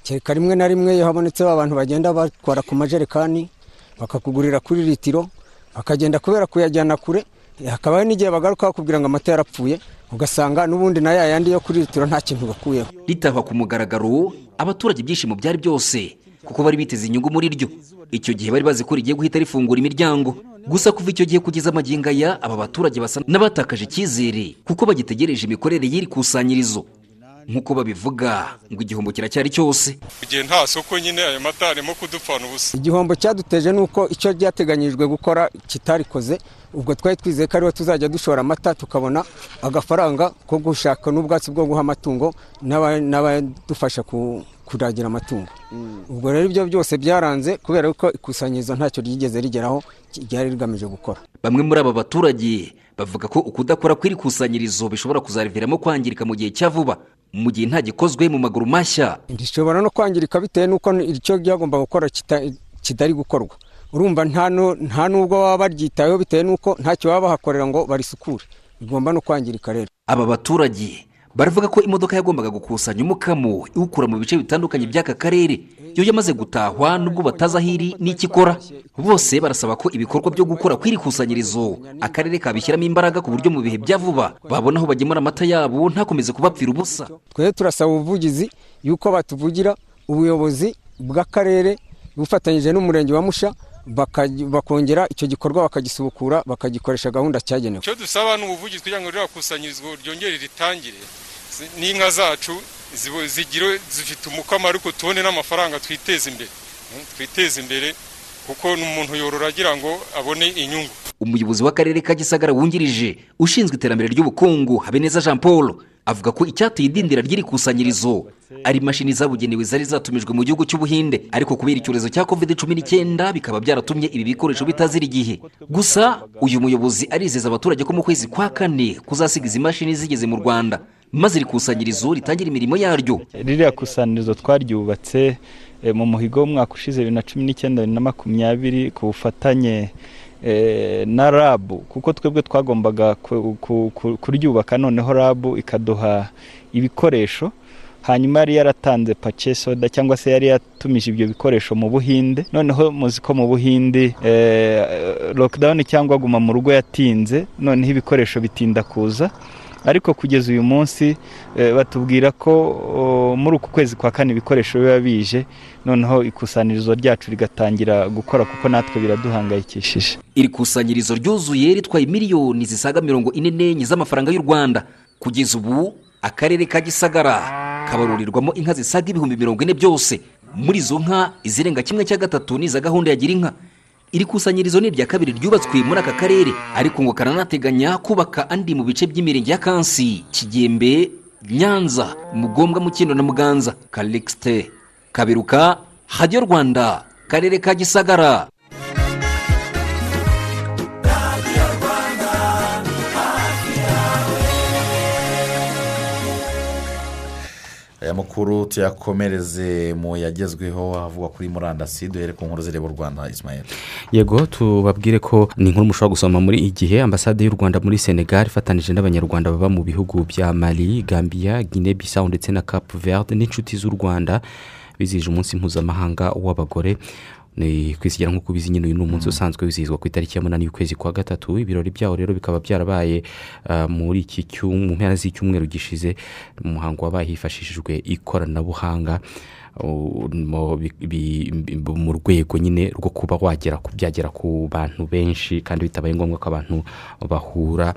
Kereka rimwe na rimwe iyo habonetseho abantu bagenda batwara ku majerekani bakakugurira kuri litiro bakagenda kubera kuyajyana kure hakabaho n'igihe bagaruka bakubwira ngo amata yarapfuye ugasanga n'ubundi na ya yandi yo kuri litiro nta kintu bakuyeho. Ritahwa ku mugaragaro abaturage ibyishimo byari byose kuko bari biteze inyungu muri ryo. Icyo gihe bari bazi ko rigiye guhita rifungura imiryango. Gusa kuva icyo gihe kugeza amagingo aya aba baturage basa n'abatakaje icyizere kuko bagitegereje imikorere y'iri kusanyirizo. Nk'uko babivuga ngo igihombo kiracyari cyose. Igihe nta soko nyine ayo mata arimo kudupfana ubusa. Igihombo cyaduteje ni uko icyo ryateganyijwe gukora kitarikoze ubwo twari twizeye ko ariho tuzajya dushora amata tukabona agafaranga ko gushaka n'ubwatsi bwo guha amatungo n'aba- n'abadufasha ku- kuragira amatungo. Ubwo rero ibyo byose byaranze kubera ko ikusanyirizo ntacyo ryigeze rigeraho ryari rigamije gukora. Bamwe muri aba baturage bavuga ko ukudakora kw'iri kusanyirizo bishobora kuzariviramo kwangirika mu gihe cya vuba mu gihe nta gikozwe mu maguru mashya. Rishobora no kwangirika bitewe n'uko icyo ryagomba gukora kita- kitari gukorwa. Urumva nta n'ubwo baba baryitayeho bitewe n'uko ntacyo baba bahakorera ngo barisukure. Bigomba no kwangirika rero. Aba baturage baravuga ko imodoka yagombaga gukusanya umukamo iwukura mu bice bitandukanye by'aka karere. Yo yamaze gutahwa nubwo batazi aho iri n'icyo ikora? Bose barasaba ko ibikorwa byo gukora kw'iri kusanyirizo akarere kabishyiramo imbaraga ku buryo mu bihe bya vuba babona aho bagemura amata yabo ntakomeze kubapfira ubusa. Twe turasaba ubuvugizi y'uko batuvugira ubuyobozi bw'akarere bufatanyije n'umurenge wa musha bakongera icyo gikorwa bakagisubukura bakagikoresha gahunda cyagenewe. Icyo dusaba ni ubuvugizi kugira ngo ririya kusanyirizwa ryongere ritangire. N'inka zacu zigire zifite umukamo ariko tubone n'amafaranga twiteze imbere. Mm, twiteze imbere kuko n'umuntu yorora agira ngo abone inyungu. Umuyobozi w'akarere ka gisagara wungirije ushinzwe iterambere ry'ubukungu habineza jean paul avuga ko icyateye idindira ry'iri kusanyirizo ari imashini zabugenewe zari zatumijwe mu gihugu cy'ubuhinde. Ariko kubera icyorezo cya covid cumi n'icyenda bikaba byaratumye ibi bikoresho bitazira igihe. Gusa uyu muyobozi arizeza abaturage ko mu kwezi kwa kane kuzasiga izi mashini zigeze mu rwanda. Maze iri kusanyirizo ritangira imirimo yaryo. Ririya kusanyirizo twaryubatse eh, mu muhigo w'umwaka ushize bibiri na cumi n'icyenda bibiri na makumyabiri ku bufatanye eh, na rabu. Kuko twebwe twagombaga ku- ku- ku- kuryubaka noneho rabu ikaduha ibikoresho hanyuma yari yaratanze pace soda cyangwa se yari yatumije ibyo bikoresho mu buhinde. Noneho muzi ko mu buhinde eh, lockdown cyangwa guma mu rugo yatinze noneho ibikoresho bitinda kuza. Ariko kugeza uyu munsi eh, batubwira ko muri uku kwezi kwa kane ibikoresho biba bije noneho ikusanyirizo ryacu rigatangira gukora kuko natwe biraduhangayikishije. Iri kusanyirizo ryuzuye ritwaye miliyoni zisaga mirongo ine n'enye z'amafaranga y'u rwanda. Kugeza ubu akarere ka gisagara kabarurirwamo inka zisaga ibihumbi mirongo ine byose. Muri izo nka izirenga kimwe cya gatatu ni iza gahunda ya gira inka iri kusanyirizo ni irya kabiri ryubatswe muri aka karere. Ariko ngo karanateganya kubaka andi mu bice by'imirenge ya kansi kigembe nyanza mugombwa mukindo na muganza. Kalixte kaberuka hadiyo rwanda karere ka gisagara. Aya makuru tuyakomereze mu yagezweho avugwa kuri murandasi duhere ku nkuru zireba u rwanda ismael. Yego tubabwire ko ni inkuru mushobora gusoma muri igihe ambasade y'u rwanda muri senegal ifatanyije n'abanyarwanda baba mu bihugu bya mali gambia guinea bissau ndetse na cap verde n'inshuti z'u rwanda bizihije umunsi mpuzamahanga w'abagore. Ni kwisigira nk'uko ubizi nyine uyu ni umunsi usanzwe wizihizwa ku itariki ya munani y'ukwezi kwa gatatu. Ibirori byawo rero bikaba byarabaye ah, muri iki cyumweru mu mpera z'icyumweru gishize umuhango wabaye hifashishijwe ikoranabuhanga. uh, mu rwego nyine rwo kuba wagera ku byagera ku bantu benshi kandi bitabaye ngombwa ko abantu bahura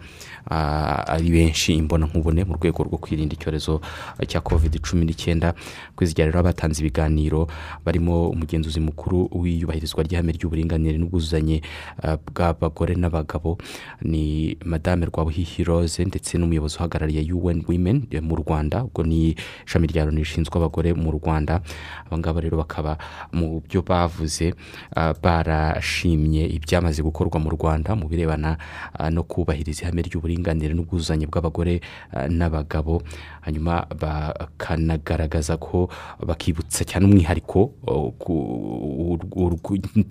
ah, ari benshi imbonankubone mu rwego rwo kwirinda icyorezo cya covid cumi n'icyenda. Kwizigira rero abatanze ibiganiro barimo umugenzuzi mukuru w'iyubahirizwa ry'ihame ry'uburinganire n'ubwuzuzanye ah, bw'abagore n'abagabo ni madame rwabuhihi rose ndetse n'umuyobozi uhagarariye un women mu rwanda. Ubwo ni ishami rya loni rishinzwe abagore mu rwanda. Abangaba rero bakaba mu byo bavuze ah, barashimye ibyamaze gukorwa mu rwanda mu birebana ah, no kubahiriza ihame ry'uburinganire n'ubwuzuzanye bw'abagore ah, n'abagabo. Hanyuma bakanagaragaza ko bakibutsa cyane umwihariko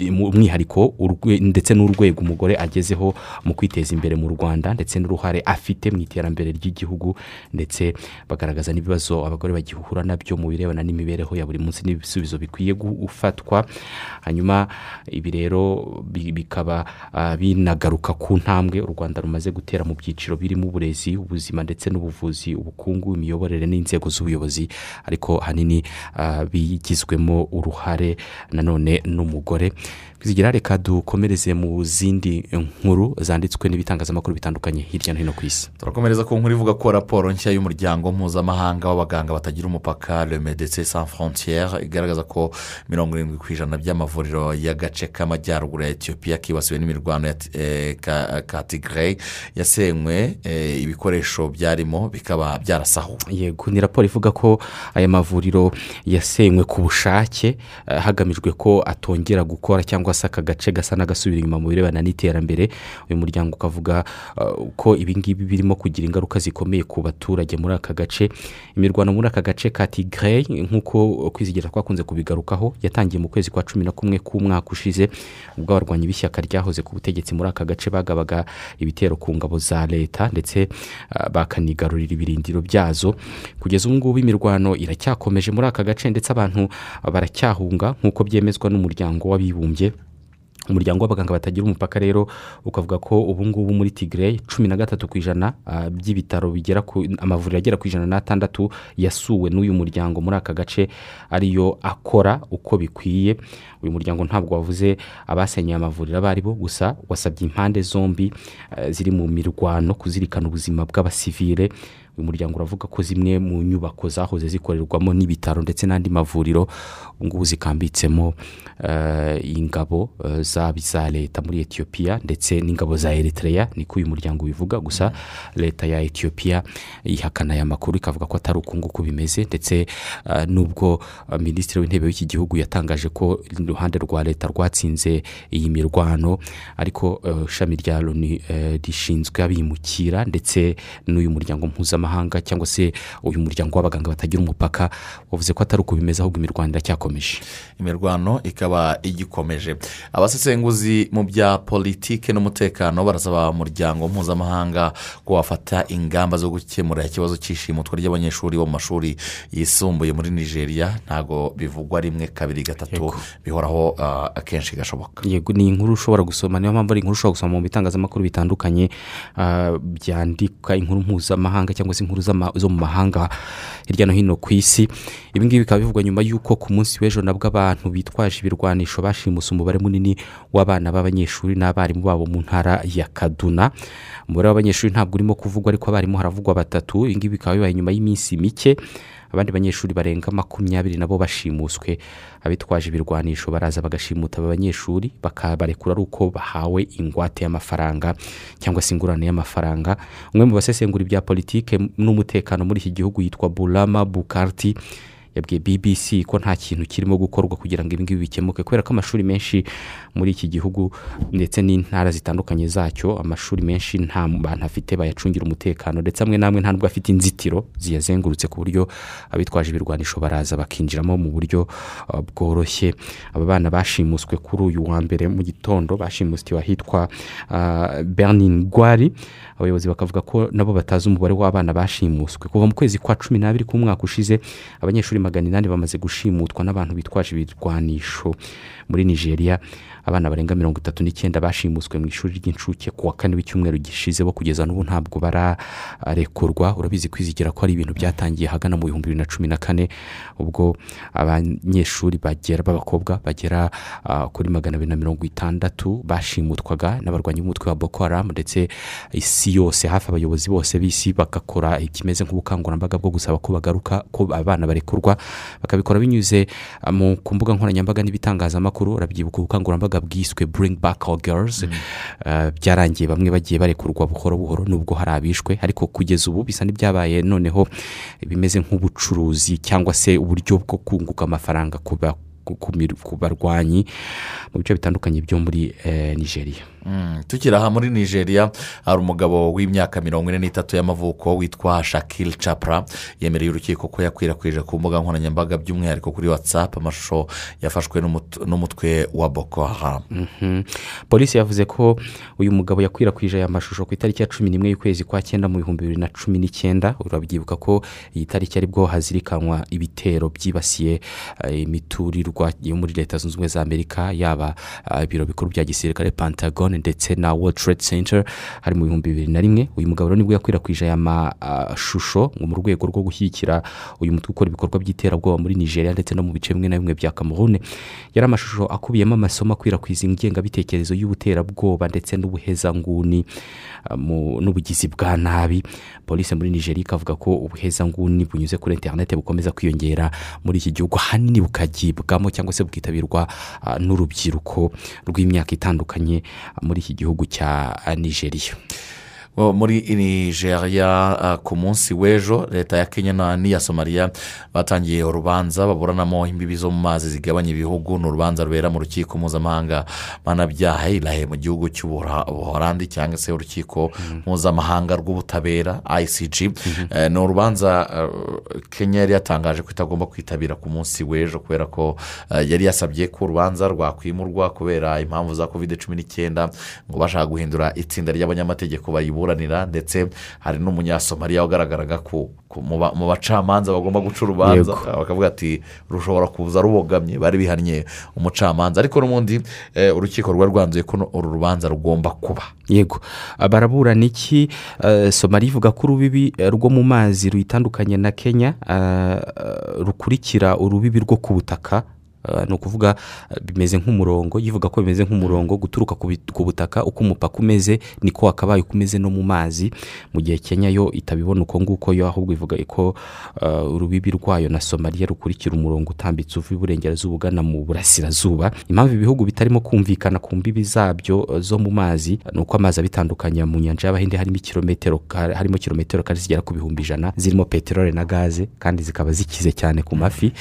umwihariko ndetse n'urwego umugore agezeho mu kwiteza imbere mu rwanda ndetse n'uruhare afite mu iterambere ry'igihugu ndetse bagaragaza n'ibibazo abagore bagihura na byo mu birebana n'imibereho ya buri munsi n'ibisubizo bikwiye gufatwa. Hanyuma ibi rero bi- bikaba binagaruka ku ntambwe u rwanda rumaze gutera mu byiciro birimo uburezi ubuzima ndetse n'ubuvuzi ubukungu imiyoborere n'inzego z'ubuyobozi ariko ahanini ah, bigizwemo uruhare nanone n'umugore. Tuzigira reka dukomereze mu zindi nkuru zanditswe n'ibitangazamakuru bitandukanye hirya no hino ku isi. Turakomereza ku nkuru ivuga ko raporo nshya y'umuryango mpuzamahanga w'abaganga batagira umupaka le medecin sans frontiere igaragaza ko mirongo irindwi ku ijana by'amavuriro y'agace k'amajyaruguru ya etiyopiya kibasiwe n'imirwano ya eh, yasenywe eh, ibikoresho byarimo bikaba byarasahuwe yego ni raporo ivuga ko aya mavuriro yasenywe ku bushake eh, hagamijwe ko atongera gukora cyangwa se aka gace gasa n'agasubira inyuma mu birebana n'iterambere. Uyu muryango ukavuga eh, ko ibi ngibi birimo kugira ingaruka zikomeye ku baturage muri aka gace. Imirwano muri aka gace ka tigray nk'uko kwizigira twakunze kubigarukaho yatangiye mu kwezi kwa cumi na kumwe k'umwaka ushize ubwo abarwanyi b'ishyaka ryahoze ku butegetsi muri aka gace bagabaga ibitero ku ngabo za leta ndetse ah, bakanigarurira ibirindiro byazo. Kugeza ubu ngubu imirwano iracyakomeje muri aka gace ndetse abantu baracyahunga nk'uko byemezwa n'umuryango w'abibumbye. Umuryango w'abaganga batagira umupaka rero ukavuga ko ubu ngubu muri tigray cumi na gatatu ku ijana ah, by'ibitaro bigera ku amavuriro agera ku ijana n'atandatu yasuwe n'uyu muryango muri aka gace ariyo akora uko bikwiye. Uyu muryango ntabwo wavuze abasenyeye amavuriro abo ari bo gusa wasabye impande zombi eh, ziri mu mirwano kuzirikana ubuzima bw'abasivile. Uyu muryango uravuga ko zimwe mu nyubako zahoze zikorerwamo n'ibitaro ndetse n'andi mavuriro ubu ngubu zikambitsemo eh, ingabo eh, zaba iza leta muri etiyopiya ndetse n'ingabo za eritrea niko uyu muryango ubivuga. Gusa leta ya etiyopiya ihakana aya makuru ikavuga ko atari uku nguku bimeze ndetse eh, n'ubwo minisitiri w'intebe w'iki gihugu yatangaje ko iruhande rwa leta rwatsinze iyi mirwano ariko ishami rya loni rishinzwe abimukira ndetse n'uyu muryango mpuzamahanga mpuzamahanga cyangwa se uyu muryango w'abaganga batagira umupaka wavuze ko atari uko bimeze ahubwo imirwano iracyakomeje imirwano ikaba igikomeje. Abasesenguzi mu bya politiki n'umutekano barasaba umuryango mpuzamahanga ko wafata ingamba zo gukemura ikibazo cy'ishimutwa ry'abanyeshuri bo mu mashuri yisumbuye muri nigeria. Ntabwo bivugwa rimwe kabiri gatatu bihoraho ah, akenshi gashoboka. Yego ni inkuru ushobora gusoma. Niyo mpamvu ari inkuru ushobora gusoma mu bitangazamakuru bitandukanye ah, byandika inkuru mpuzamahanga cyangwa se inkuru z'ama- zo mu mahanga hirya no hino ku isi. Ibi ngibi bikaba bivugwa nyuma y'uko ku munsi w'ejo nabwo abantu bitwaje ibirwanisho bashimuse umubare munini w'abana b'abanyeshuri n'abarimu babo mu ntara ya kaduna. Umubare w'abanyeshuri ntabwo urimo kuvugwa ariko abarimu haravugwa batatu. Ibi ngibi bikaba bibaye nyuma y'iminsi mike. Abandi banyeshuri barenga makumyabiri nabo bashimuswe. Abitwaje ibirwanisho baraza bagashimuta aba banyeshuri bakabarekura ari uko bahawe ingwate y'amafaranga cyangwa se ingurane y'amafaranga. Umwe mu basesengura ibya politike n'umutekano muri iki gihugu yitwa burama bukarti yabwiye bbc ko nta kintu kirimo gukorwa kugira ngo ibingibi bikemuke kubera ko amashuri menshi muri iki gihugu ndetse n'intara zitandukanye zacyo amashuri menshi nta bantu afite bayacungira umutekano ndetse amwe n'amwe nta nubwo afite inzitiro ziyazengurutse ku buryo abitwaje ibirwanisho baraza bakinjiramo mu buryo uh, bworoshye. Aba bana bashimuswe kuri uyu wa mbere mu gitondo bashimustiwe ahitwa uh, bernin gwari. Abayobozi bakavuga ko nabo batazi umubare w'abana bashimuswe. Kuva mu kwezi kwa cumi n'abiri k'umwaka ushize abanyeshuri magana inani bamaze gushimutwa n'abantu bitwaje ibirwanisho muri nigeria. Abana barenga mirongo itatu n'icyenda bashimuswe mu ishuri ry'incuke ku wa kane w'icyumweru gishize bo kugeza n'ubu ntabwo bararekurwa. Urabizi kwizigira ko ari ibintu byatangiye ahagana mu bihumbi bibiri na cumi na kane ubwo abanyeshuri bagera b'abakobwa bagera ah, kuri magana abiri na mirongo itandatu bashimutwaga n'abarwanyi b'umutwe wa boko haramu ndetse isi yose hafi abayobozi bose b'isi bagakora ikimeze nk'ubukangurambaga bwo gusaba ko bagaruka ko abana barekurwa bakabikora binyuze ah, mu mbuga nkoranyambaga n'ibitangazamakuru. Urabyibuka ubukangurambaga bwiswe bring back our girls. Ah, byarangiye bamwe bagiye barekurwa buhoro buhoro nubwo hari abishwe. Ariko kugeza ubu bisa n'ibyabaye noneho bimeze nk'ubucuruzi cyangwa se uburyo bwo kunguka amafaranga ku barwanyi mu bice bitandukanye byo muri eh, nigeria. Mm, tukiri aha muri nigeria hari umugabo w'imyaka mirongo ine n'itatu y'amavuko witwa shakil capra yemereye urukiko ko yakwirakwije ku mbuga nkoranyambaga by'umwihariko kuri watsapu amashusho yafashwe n'umut- n'umutwe wa boko haram Mhm. polisi yavuze ko uyu mugabo yakwirakwije aya mashusho ku itariki ya cumi n'imwe y'ukwezi kwa cyenda mu bihumbi bibiri na cumi n'icyenda urabyibuka ko iyi tariki ari bwo hazirikanwa ibitero byibasiye eh, imiturirwa yo muri leta zunze ubumwe za amerika yaba ah, ibiro bikuru bya gisirikare pentagon ndetse na world trade center hari mu bihumbi bibiri na rimwe. Uyu mugabo ni bwo yakwirakwije aya mashusho mu rwego rwo gushyigikira uyu mutwe ukora ibikorwa by'iterabwoba muri nigeria ndetse no mu bice bimwe na bimwe bya cameroon yari amashusho akubiyemo amasomo akwirakwiza ingengabitekerezo y'ubuterabwoba ndetse n'ubuhezanguni n'ubugizi bwa nabi. Polisi muri nigeria ikavuga ko ubuhezanguni bunyuze kuri interineti bukomeza kwiyongera muri iki gihugu ahanini bukagibwamo cyangwa se bukitabirwa n'urubyiruko rw'imyaka itandukanye muri iki gihugu cya nigeria. Muri nigeria ah, ku munsi w'ejo leta ya kenya na n'iya somaliya batangiye urubanza baburanamo imbibi zo mu mazi zigabanya ibihugu. Ni urubanza rubera mu rukiko mpuzamahanga mpanabyaha irahe mu gihugu cy'ubuhorandi cyangwa se urukiko mpuzamahanga rw'ubutabera icg Eh, ni urubanza eh, kenya yari yatangaje ko itagomba kwitabira ku munsi w'ejo kubera ko eh, yari yasabye ko urubanza rwakwimurwa kubera impamvu za kovide cumi n'icyenda ngo bashaka guhindura itsinda ry'abanyamategeko bayiburanira ndetse hari n'umunyasomaliya wagaragaraga ko mu ba- mu bacamanza bagomba guca urubanza. Bakavuga ati rushobora kuza rubogamye bari bihannye umucamanza. Ariko n'ubundi eh, urukiko rwari rwanzuye ko uru rubanza rugomba kuba. Yego. Ah, baraburana iki Eh, somaliya ivuga ko urubibi eh, rwo mu mazi ruyitandukanye na kenya ah, rukurikira urubibi rwo ku butaka. Ni ukuvuga ah, bimeze nk'umurongo yivuga ko bimeze nk'umurongo guturuka ku butaka uko umupaka umeze niko wakabaye uko umeze no mu mazi. Mu gihe kenya yo itabibona uko nguko yo ahubwo ivuga ko ah, urubibi rwayo na somaliya rukurikira umurongo utambitse uva iburengerazuba ugana mu burasirazuba. Impamvu ibihugu bitarimo kumvikana ku mbibi zabyo eh, zo mu mazi ni uko amazi abitandukanya mu nyanja y'abahinde harimo ikirometero ka- harimo kilometero kare zigera ku bihumbi ijana zirimo peteroli na gaze kandi zikaba zikize cyane ku mafi.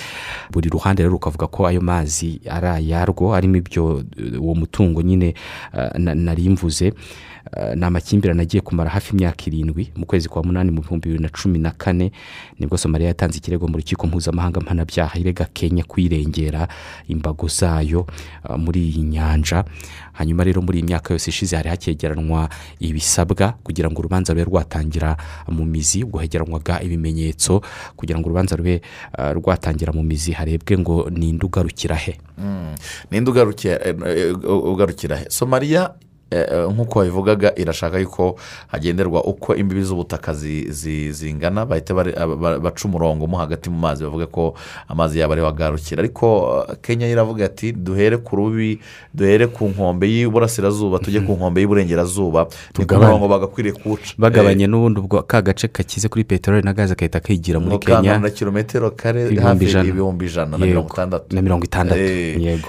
Buri ruhande rero rukavuga ko ayo mazi ari ayarwo arimo ibyo uwo mutungo nyine na- nari mvuze. Ni amakimbirane agiye kumara hafi imyaka irindwi mu kwezi kwa munani mu bihumbi bibiri na cumi na kane ni bwo somaliya yatanze ikirego mu rukiko mpuzamahanga mpanabyaha irega kenya kwirengera imbago zayo eh, muri iyi nyanja. Hanyuma rero muri iyi myaka yose ishize hari hakegeranwa ibisabwa kugira ngo urubanza rube rwatangira mu mizi ubwo hegeranwaga ibimenyetso kugira ngo urubanza rube eh, rwatangira mu mizi. Harebwe ngo ninde ugarukira he? Ninde ugarukira eh, eh, he. Somaliya eh, eh, nk'uko wabivugaga irashaka yuko hagenderwa uko imbibi z'ubutaka zi- zi- zingana bahita baca umurongo mo hagati mu mazi bavuga ko amazi yabo ariho agarukira. Ariko eh, kenya iravuga ati duhere ku rubi duhere ku nkombe y'iburasirazuba tujye ku nkombe y'iburengerazuba. Ni ku murongo bagakwiriye kuwuca. Bagabanye n'ubundi ubwo ka gace kakize kuri peteroli na gaze gahita kigira muri kenya. Na kilometero kare hafi ibihumbi ijana na mirongo itandatu. Na mirongo itandatu. Eh, yego.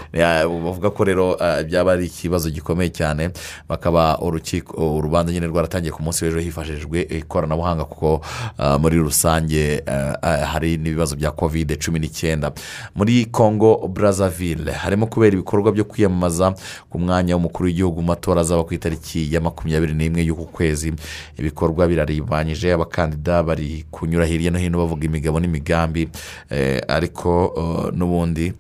Bavuga ko rero byaba ari ikibazo gikomeye cyane. Bakaba urukiko urubanza nyine rwaratangiye ku munsi w'ejo hifashishijwe ikoranabuhanga kuko ah, muri rusange ah, ah, hari n'ibibazo bya kovide cumi n'icyenda. Muri congo brazzaville harimo kubera ibikorwa byo kwiyamamaza ku mwanya w'umukuru w'igihugu mu matora azaba ku itariki ya makumyabiri n'imwe y'uku kwezi. Ibikorwa biraribanyije abakandida bari kunyura hirya no hino bavuga imigabo n'imigambi ariko n'ubundi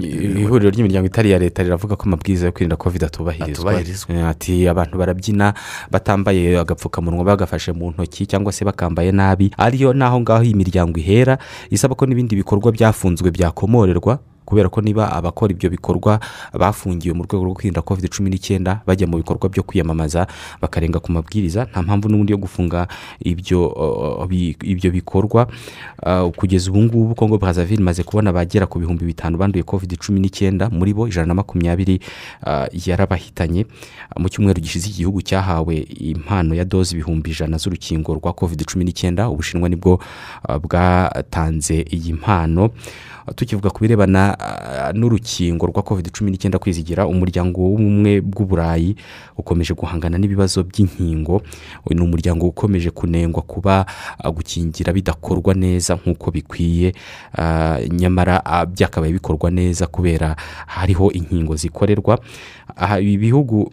ihuriro ry'imiryango itari iya leta riravuga ko amabwiriza yo kwirinda covid atubahirizwa. Ati abantu barabyina batambaye agapfukamunwa bagafashe mu ntoki cyangwa se bakambaye nabi. Ariyo n'aho ngaho iyi miryango ihera isaba ko n'ibindi bikorwa byafunzwe byakomorerwa. Kubera ko niba abakora ibyo bikorwa bafungiwe mu rwego rwo kwirinda covid cumi n'icyenda bajya mu bikorwa byo kwiyamamaza bakarenga ku mabwiriza nta mpamvu n'ubundi yo gufunga ibyo uh, ibyo bikorwa. Uh, kugeza ubu ngubu kongo brazaville imaze kubona abagera ku bihumbi bitanu banduye covid cumi n'icyenda muri bo ijana na makumyabiri uh, yarabahitanye. Mu cyumweru gishize iki gihugu cyahawe impano ya doze ibihumbi ijana z'urukingo rwa covid cumi n'icyenda ubushinwa ni bwo bwatanze iyi mpano. Tukivuga ku birebana ah, n'urukingo rwa covid cumi n'icyenda kwizigira umuryango w'ubumwe bw'uburayi ukomeje guhangana n'ibibazo by'inkingo. Ni umuryango ukomeje kunengwa kuba ah, gukingira bidakorwa neza nk'uko bikwiye. Ah, nyamara byakabaye bikorwa neza kubera hariho inkingo zikorerwa. Aha ibi bihugu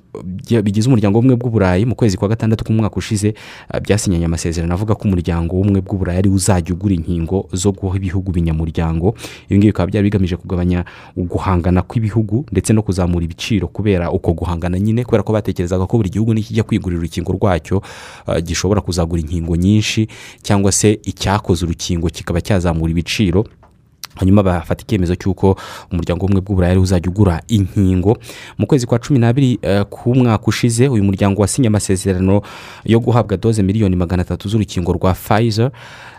bigize umuryango w'ubumwe bw'uburayi mu kwezi kwa gatandatu k'umwaka ushize byasinyanye amasezerano avuga ko umuryango w'ubumwe bw'uburayi ari wo uzajya ugura inkingo zo guha ibihugu binyamuryango. Ibi ngibi bikaba byari bigamije kugabanya uguhangana kw'ibihugu ndetse no kuzamura ibiciro kubera uko guhangana nyine kubera ko batekerezaga ko buri gihugu nikijya kwigurira urukingo rwacyo ah, gishobora kuzagura inkingo nyinshi cyangwa se icyakoze urukingo kikaba cyazamura ibiciro. Hanyuma bafata icyemezo cy'uko umuryango w'ubumwe bw'uburayi uzajya ugura inkingo. Mu kwezi kwa cumi n'abiri eh, k'umwaka ushize uyu muryango wasinye amasezerano yo guhabwa doze miliyoni magana atatu z'urukingo rwa Pfizer.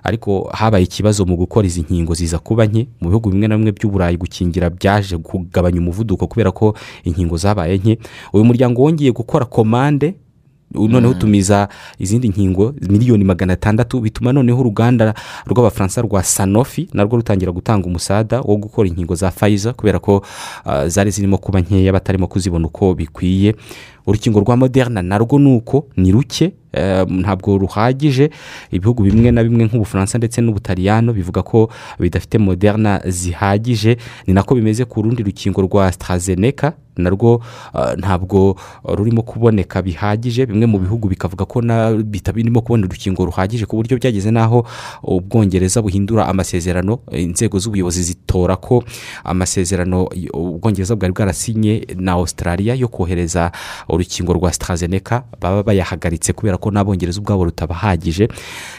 Ariko habaye ikibazo mu gukora izi nkingo ziza kuba nke. Mu bihugu bimwe na bimwe by'uburayi gukingira byaje kugabanya umuvuduko kubera ko inkingo zabaye nke. Uyu muryango wongeye gukora komande noneho utumiza izindi nkingo miliyoni magana atandatu bituma noneho uruganda rw'abafaransa rwa sanofi narwo rutangira gutanga umusada wo gukora inkingo za fayiza kubera ko ah, zari zirimo kuba nkeya batarimo kuzibona uko bikwiye. Urukingo rwa moderna narwo ni uko ni ruke eh, ntabwo ruhagije. Ibihugu bimwe na bimwe nk'ubufaransa ndetse n'ubutaliyano bivuga ko bidafite moderna zihagije. Ni nako bimeze ku rundi rukingo rwa AstraZeneca narwo ah, ntabwo rurimo kuboneka bihagije. Bimwe mu bihugu bikavuga ko bitabirimo kubona urukingo ruhagije ku buryo byageze n'aho ubwongereza buhindura amasezerano eh, inzego z'ubuyobozi zitora ko amasezerano ubwongereza bwari bwarasinye na australia yo kohereza urukingo rwa AstraZeneca baba bayahagaritse kubera ko n'abongereza ubwabo rutabahagije.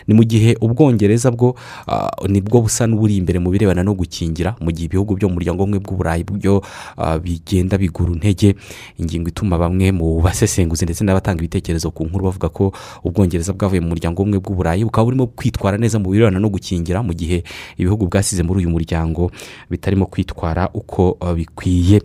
Ni mu gihe ubwongereza bwo ah, ni bwo busa n'uburi imbere mu birebana no gukingira mu gihe ibihugu byo mu muryango umwe bw'uburayi byo ah, bigenda bigura intege ingingo ituma bamwe mu basesenguzi ndetse n'abatanga ibitekerezo ku nkuru bavuga ko ubwongereza bwavuye mu muryango umwe bw'uburayi bukaba burimo kwitwara neza mu birebana no gukingira mu gihe ibihugu bwasize muri uyu muryango bitarimo kwitwara uko ah, bikwiye.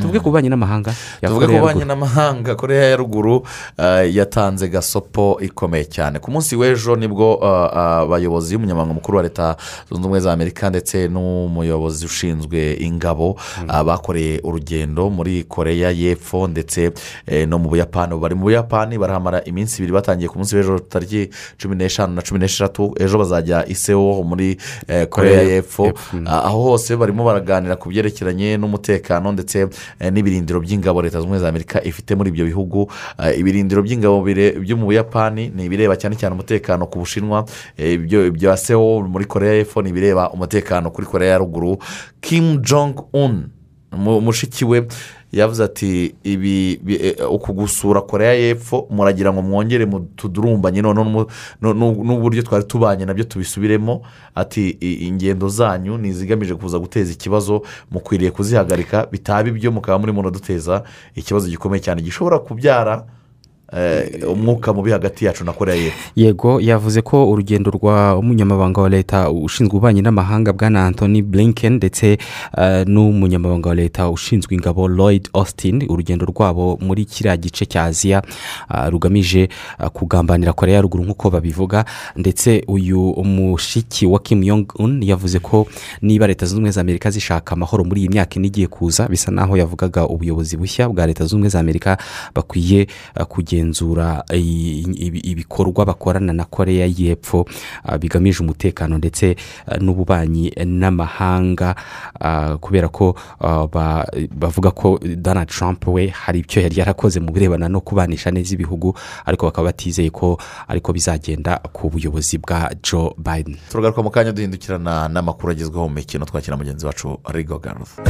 Tuvuge ku bubanyi n'amahanga tuvuge ku ruguru. n'amahanga koreya ya ruguru eh, yatanze gasopo ikomeye cyane. Ku munsi w'ejo ni bwo eh, abayobozi y'umunyamabanga mukuru wa leta zunze ubumwe za amerika ndetse n'umuyobozi ushinzwe ingabo ah, bakoreye urugendo muri koreya y'epfo ndetse eh, no mu buyapani. Bari mu buyapani barahamara iminsi ibiri batangiye ku munsi w'ejo tariki cumi n'eshanu na cumi n'eshatu. Ejo bazajya i Seoul muri eh, koreya Korea y'epfo. mm. Ah, aho hose barimo baraganira ku byerekeranye n'umutekano ndetse eh, n'ibirindiro by'ingabo leta zunze ubumwe za amerika ifite muri ibyo bihugu. Eh, ibirindiro by'ingabo byo mu buyapani ni ibireba cyane cyane umutekano ku bushinwa. Eh, ibyo ibya sewo muri korea y'epfo ni ibireba umutekano kuri korea ya ruguru. Kim jong un mu- mushiki we yavuze ati ibi bi- eh, uku gusura korea y'epfo muragira ngo mwongere tudurumbanye noneho n'uburyo twari tubanye na byo tubisubiremo. Ati "I- ingendo zanyu ni izigamije kuza guteza ikibazo mukwiriye kuzihagarika bitaba ibyo mukaba murimo muraduteza ikibazo gikomeye cyane. Gishobora kubyara umwuka mubi hagati yacu na korea y'epfo. Yego yavuze ko urugendo rwa umunyamabanga wa leta ushinzwe ububanyi n'amahanga bwana anthony blinken ndetse eh, n'umunyamabanga wa leta ushinzwe ingabo lloyd austin urugendo rwabo muri kiriya gice cya aziya ah, rugamije kugambanira korea ya ruguru nk'uko babivuga. Ndetse uyu mushiki wa kim yong un yavuze ko niba leta zunze ubumwe za amerika zishaka amahoro muri iyi myaka ine igiye kuza bisa naho yavugaga ubuyobozi bushya bwa leta zunze ubumwe za amerika bakwiye ah, kugenzura ibikorwa bakorana na korea y'epfo ah, bigamije umutekano ndetse ah, n'ububanyi n'amahanga ah, kubera ko ba- bavuga ko donald trump we hari ibyo yari yarakoze mu birebana no kubanisha neza ibihugu ariko bakaba batizeye ko ariko bizagenda ku buyobozi bwa joe biden. Turagaruka mu kanya duhindukirana n'amakuru agezweho mu mikino twakira mugenzi wacu rigo garuth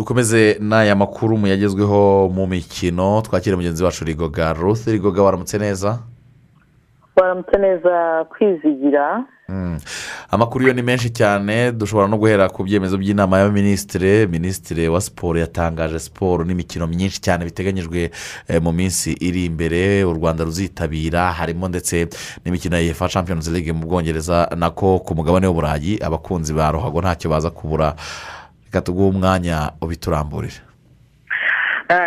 dukomeze n'aya makuru mu yagezweho mu mikino. Twakira mugenzi wacu rigo garuth rigoga waramutse neza? Waramutse neza kwizigira. Mm. amakuru yo ni menshi cyane. Dushobora no guhera ku byemezo by'inama y'abaminisitiri minisitiri. Wa siporo yatangaje siporo n'imikino myinshi cyane biteganyijwe eh, mu minsi iri imbere. U rwanda ruzitabira. Harimo ndetse n'imikino ya efa champions league mu bwongereza nako ku mugabane w'uburayi abakunzi ba ruhago ntacyo baza kubura. Reka tuguhe umwanya ubituramburire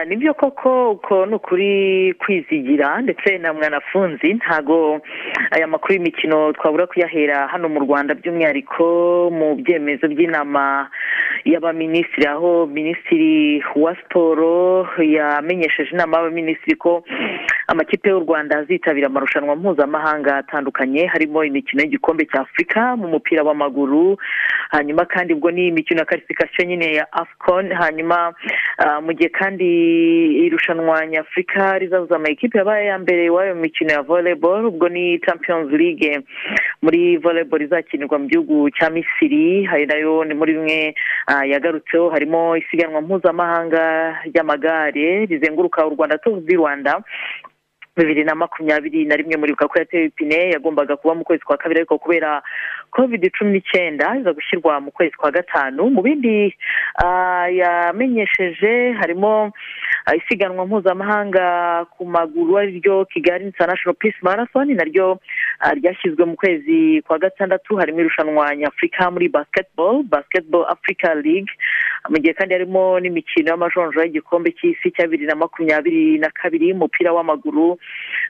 ni byo koko uko ni ukuri kwizigira ndetse na mwanafunzi ntago aya makuru y'imikino twabura kuyahera hano mu rwanda by'umwihariko mu byemezo by'inama y'abaminisitiri. Aho minisitiri wa siporo yamenyesheje inama y'abaminisitiri ko amakipe y'u rwanda azitabira amarushanwa mpuzamahanga atandukanye harimo imikino y'igikombe cya afurika mu mupira w'amaguru hanyuma kandi ubwo ni imikino ya karifikasiyo nyine ya afcon hanyuma ah, mu gihe kandi irushanwa nyafurika rizahuza amakipe yabaye ya mbere iwayo mu mikino ya volleyball ubwo ni champions league. Muri volleyball izakinirwa mu gihugu cya misiri hari na yo ni muri bimwe ah, yagarutseho. Harimo isiganwa mpuzamahanga ry'amagare rizenguruka u rwanda tuvu di rwanda bibiri na makumyabiri na rimwe muribuka ko ipine yagombaga kuba mu kwezi kwa kabiri ariko kubera covid cumi n'icyenda iza gushyirwa mu kwezi kwa gatanu mu bindi ah, yamenyesheje harimo ah, isiganwa mpuzamahanga ku maguru ari ryo kigali international peace marathon naryo ah, ryashyizwe mu kwezi kwa gatandatu harimo irushanwa nyafurika muri basketball basketball africa league mu gihe kandi harimo n'imikino y'amajonjora y'igikombe cy'isi cya bibiri na makumyabiri na kabiri umupira w'amaguru.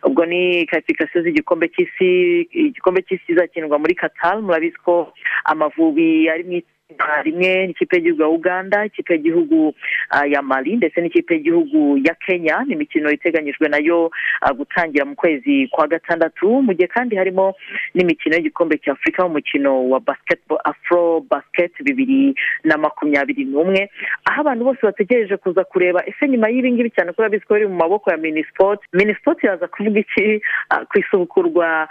Ubwo ni karifikasiyo z'igikombe cy'isi igikombe cy'isi kizakinirwa muri qatar murabizi ko amavubi ari mu rimwe n'ikipe y'igihugu ya uganda ikipe y'igihugu ah, ya mali ndetse n'ikipe y'igihugu ya kenya. Ni imikino iteganyijwe na yo ah, gutangira mu kwezi kwa gatandatu. Mu gihe kandi harimo n'imikino y'igikombe cya afurika umukino wa basketball afro basket bibiri na makumyabiri n'umwe. Aho abantu bose bategereje kuza kureba ese nyuma y'ibi ngibi cyane ko urabizi ko biri mu maboko ya minisipoti minisipoti yaza kuvuga iki? Ah, ku isubukurwa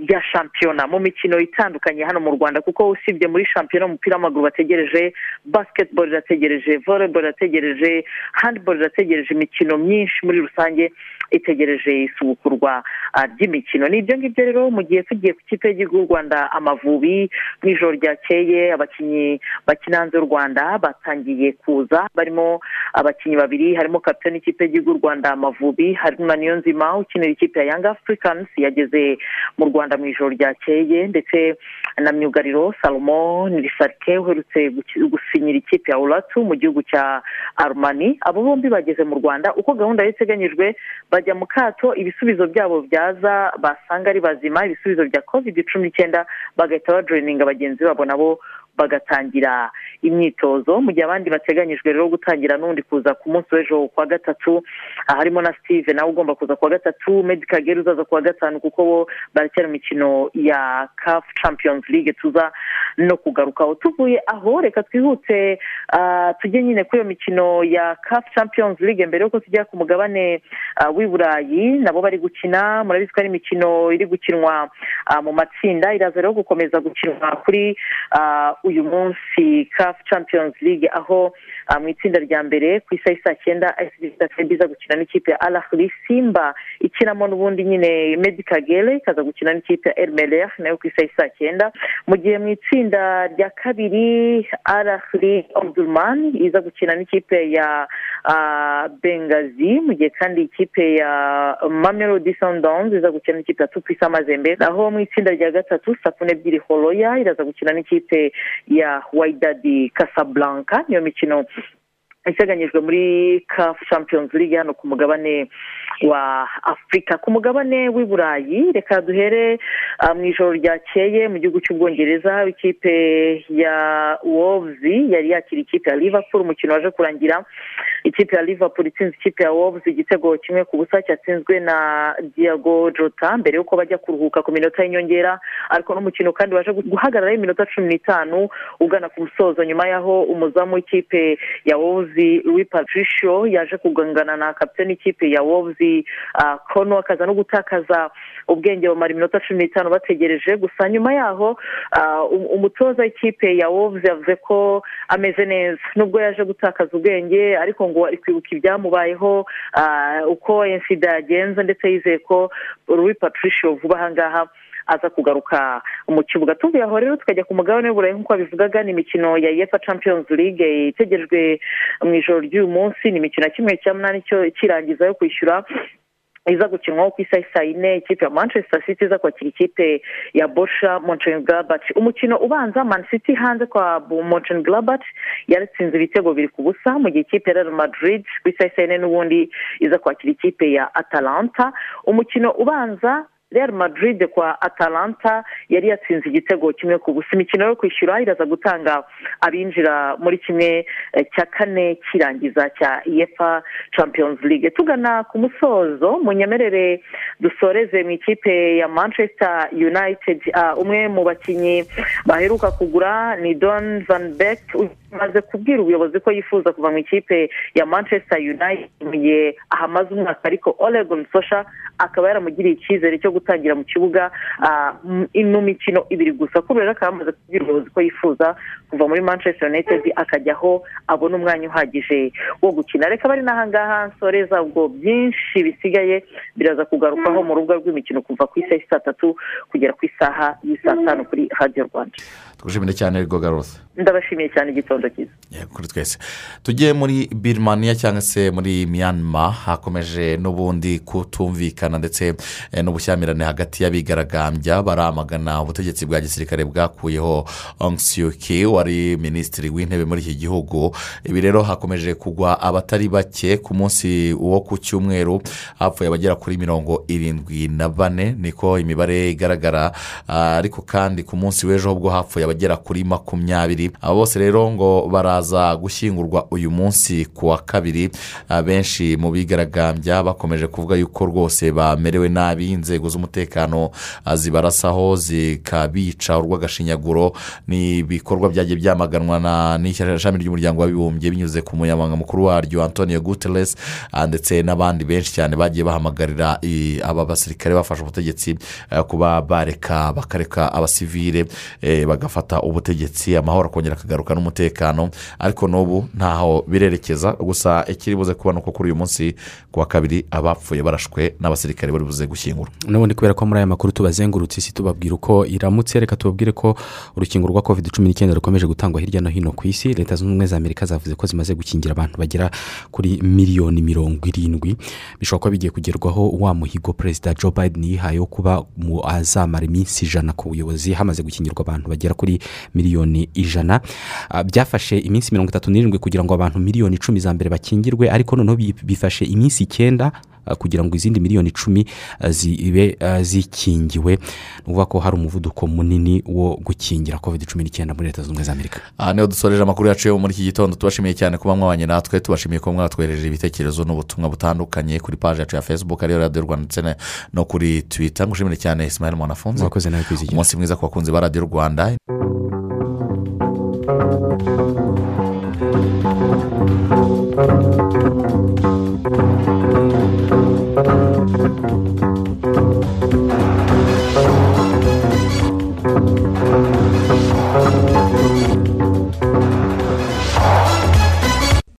rya shampiyona. Mu mikino itandukanye hano mu rwanda kuko usibye muri shampiyona y'umupira w'amaguru bategereje basketball irategereje volleyball irategereje handball irategereje imikino myinshi muri rusange itegereje isubukurwa ah, ry'imikino. Ni ibyo ngibyo rero mu gihe tugiye ku kipe y'igihugu rwanda amavubi mu ijoro ryakeye abakinnyi bakina hanze y'u rwanda batangiye kuza barimo abakinnyi babiri harimo kapitani y'ikipe y'igihugu rwanda amavubi harimo na niyonzima ukinira ikipe ya yanga africans yageze mu rwanda mu ijoro ryakeye ndetse na myugariro salomo nirisarike uherutse gusinyira ikipe ya uratu mu gihugu cya arumani abo bombi bageze mu rwanda uko gahunda yari iteganyijwe bajya mu kato ibisubizo byabo byaza basanga ari bazima ibisubizo bya covid cumi n'icyenda bagahita bajoyininga bagenzi babo nabo bagatangira imyitozo. Mu gihe abandi bateganyijwe rero gutangira n'undi kuza ku munsi w'ejo kuwa gatatu harimo na steve nawe ugomba kuza kuwa gatatu medical gere uzaza kuwa gatanu kuko bo baracyari mu mikino ya caf champions league. Tuza no kugarukaho. Tuvuye aho reka twihute ah, tujye nyine kuri iyo mikino ya caf champions league mbere yuko tujya ku mugabane ah, w'i burayi. Nabo bari gukina murabizi ko ari imikino iri gukinwa ah, mu matsinda. Iraza rero gukomeza gukinwa kuri uyu munsi caf champions league aho ah, mu itsinda rya mbere ku isaha saa cyenda ayisibisi iza gukina n'ikipe ya arahuri simba ikinamo n'ubundi nyine medical gere ikaza gukina n'ikipe ya erimerer na yo ku isaha saa cyenda mu gihe mu itsinda rya kabiri arahuri omdurman iza gukina n'ikipe ya ah, bengazi mu gihe kandi ikipe ya mamelodi sundowns iza gukina n'ikipe ya tupisa mazembe naho mu itsinda rya gatatu saa kumi n'ebyiri horoya iraza gukina n'ikipe ya waidadi casablanca. Niyo mikino iteganyijwe muri caf champions league hano ku mugabane wa afurika ku mugabane w'i burayi reka duhere ah, mu ijoro ryakeye mu gihugu cy'ubwongereza ikipe ya wolves yari yakira ikipe ya liverpool. Umukino waje kurangira ikipe ya liverpool itsinze ikipe ya wolves igitego kimwe ku busa cyatsinzwe na diago jota. Mbere y'uko bajya kuruhuka ku minota y'inyongera ariko n'umukino kandi waje guhagararaho iminota cumi n'itanu ugana ku musozo nyuma y'aho umuzamu w'ikipe ya wolves louis patricio yaje kugangana na kapitani ikipe ya wolves ah, kono akaza no gutakaza ubwenge bamara iminota cumi n'itanu bategereje. Gusa nyuma yaho ah, um- umutoza w'ikipe ya wolves yavuze ko ameze neza. Nubwo yaje gutakaza ubwenge ariko ngo ari kwibuka ibyamubayeho ah, uko insida yagenze ndetse yizeye ko louis patricio vuba aha ngaha. Aza kugaruka mu kibuga. Aho rero tukajya ku mugabane w'uburayi nk'uko babivugaga ni imikino ya yefa champions league itegerejwe mu ijoro ry'uyu munsi. Ni imikino ya kimwe cya munani cyo kirangiza yo kwishyura iza gukinwaho ku isaha saa yine ikipe ya manchester city iza kwakira ikipe ya bosha monchenglabat umukino ubanza man city hanze kwa monchenglabat yaratsinze ibitego biri ku busa mu gihe ikipe ya real madrid ku isaha saa yine n'ubundi iza kwakira ikipe ya atalanta. Umukino ubanza real madrid kwa atalanta yari yatsinze igitego kimwe ku busa. Imikino yo kwishyura iraza gutanga abinjira muri kimwe eh, cya kane kirangiza cya efa champions league. Tugana ku musozo munyemerere dusoreze mu ikipe ya manchester united. Ah, umwe mu bakinnyi baheruka kugura ni don van beck umaze kubwira ubuyobozi ko yifuza kuva mu ikipe ya manchester united mu gihe ahamaze umwaka ariko olegon sosha akaba yaramugiriye icyizere cyo gutangira mu kibuga ah, ino mikino ibiri gusa. Kubera ko yamaze kubwira ubuyobozi ko yifuza kuva muri manchester united akajya aho abona umwanya uhagije wo gukina. Reka bari n'ahangaha nsoreza ubwo byinshi bisigaye biraza kugarukaho mu rubuga rw'imikino kuva ku isaha saa kugera ku isaha y'isaa tanu kuri radiyo rwanda. Twishimire cyane rigoga rose. Ndabashimiye cyane igitondo cyiza. Kuri twese. Tujye muri birimaniya cyangwa se muri miyanima hakomeje n'ubundi kutumvikana ndetse eh, n'ubushyamirane hagati y'abigaragambya baramagana ubutegetsi bwa gisirikare bwakuyeho Kyi wari minisitiri w'intebe muri iki gihugu. Ibi rero hakomeje kugwa abatari bake ku munsi wo ku cyumweru hapfuye abagera kuri mirongo irindwi na bane niko imibare igaragara Ah, ariko kandi ku munsi w'ejo ubwo hapfuye abagera kuri makumyabiri. Abo bose rero ngo baraza gushyingurwa uyu munsi ku wa kabiri. Benshi mu bigaragambya bakomeje kuvuga yuko rwose bamerewe nabi inzego z'umutekano ah, zibarasaho zikabica urw'agashinyaguro. Ni ibikorwa byagiye byamaganwa na n'ishami ry'umuryango w'abibumbye binyuze ku munyamabanga mukuru waryo antonio guterres ah, ndetse n'abandi benshi cyane bagiye bahamagarira aba basirikare bafashe ubutegetsi kuba bareka bakareka abasivire eh, bagafata ubutegetsi amahoro akongera akagaruka n'umutekano ariko n'ubu ntaho birerekeza. Gusa ikiri buze kuba ni uko kuri uyu munsi ku wa kabiri abapfuye barashwe n'abasirikare bari buze gushyingura n'ubundi kubera ko muri aya makuru tubazengurutse isi tubabwira uko iramutse reka tubabwire ko urukingo rwa covid cumi n'icyenda rukomeje gutangwa hirya no hino ku isi. Leta zunze ubumwe za amerika zavuze ko zimaze gukingira abantu bagera kuri miliyoni mirongo irindwi. Bishobora kuba bigiye kugerwaho wa muhigo perezida joe biden yihaye wo kuba azamara iminsi ijana ku buyobozi hamaze gukingirwa abantu bagera kuri miliyoni ijana. Ah, byafashe iminsi mirongo itatu n'irindwi kugira ngo abantu miliyoni icumi za mbere bakingirwe ariko noneho bi- bifashe iminsi icyenda kugira ngo izindi miliyoni icumi ah, zibe ah, zikingiwe. Ni ukuvuga ko hari umuvuduko munini wo gukingira covid cumi n'icyenda muri leta zunze ubumwe za amerika aha ni ho dusoreje amakuru yacu yo muri iki gitondo. Tubashimiye cyane kuba mwabanye natwe. Tubashimiye ko mwatwohereje ibitekerezo n'ubutumwa butandukanye kuri paji yacu ya facebook ariyo radiyo rwanda ndetse no kuri twita ngushimire cyane ismail mwanafunze umunsi mwiza ku bakunzi ba radiyo rwanda. thank you Thank you.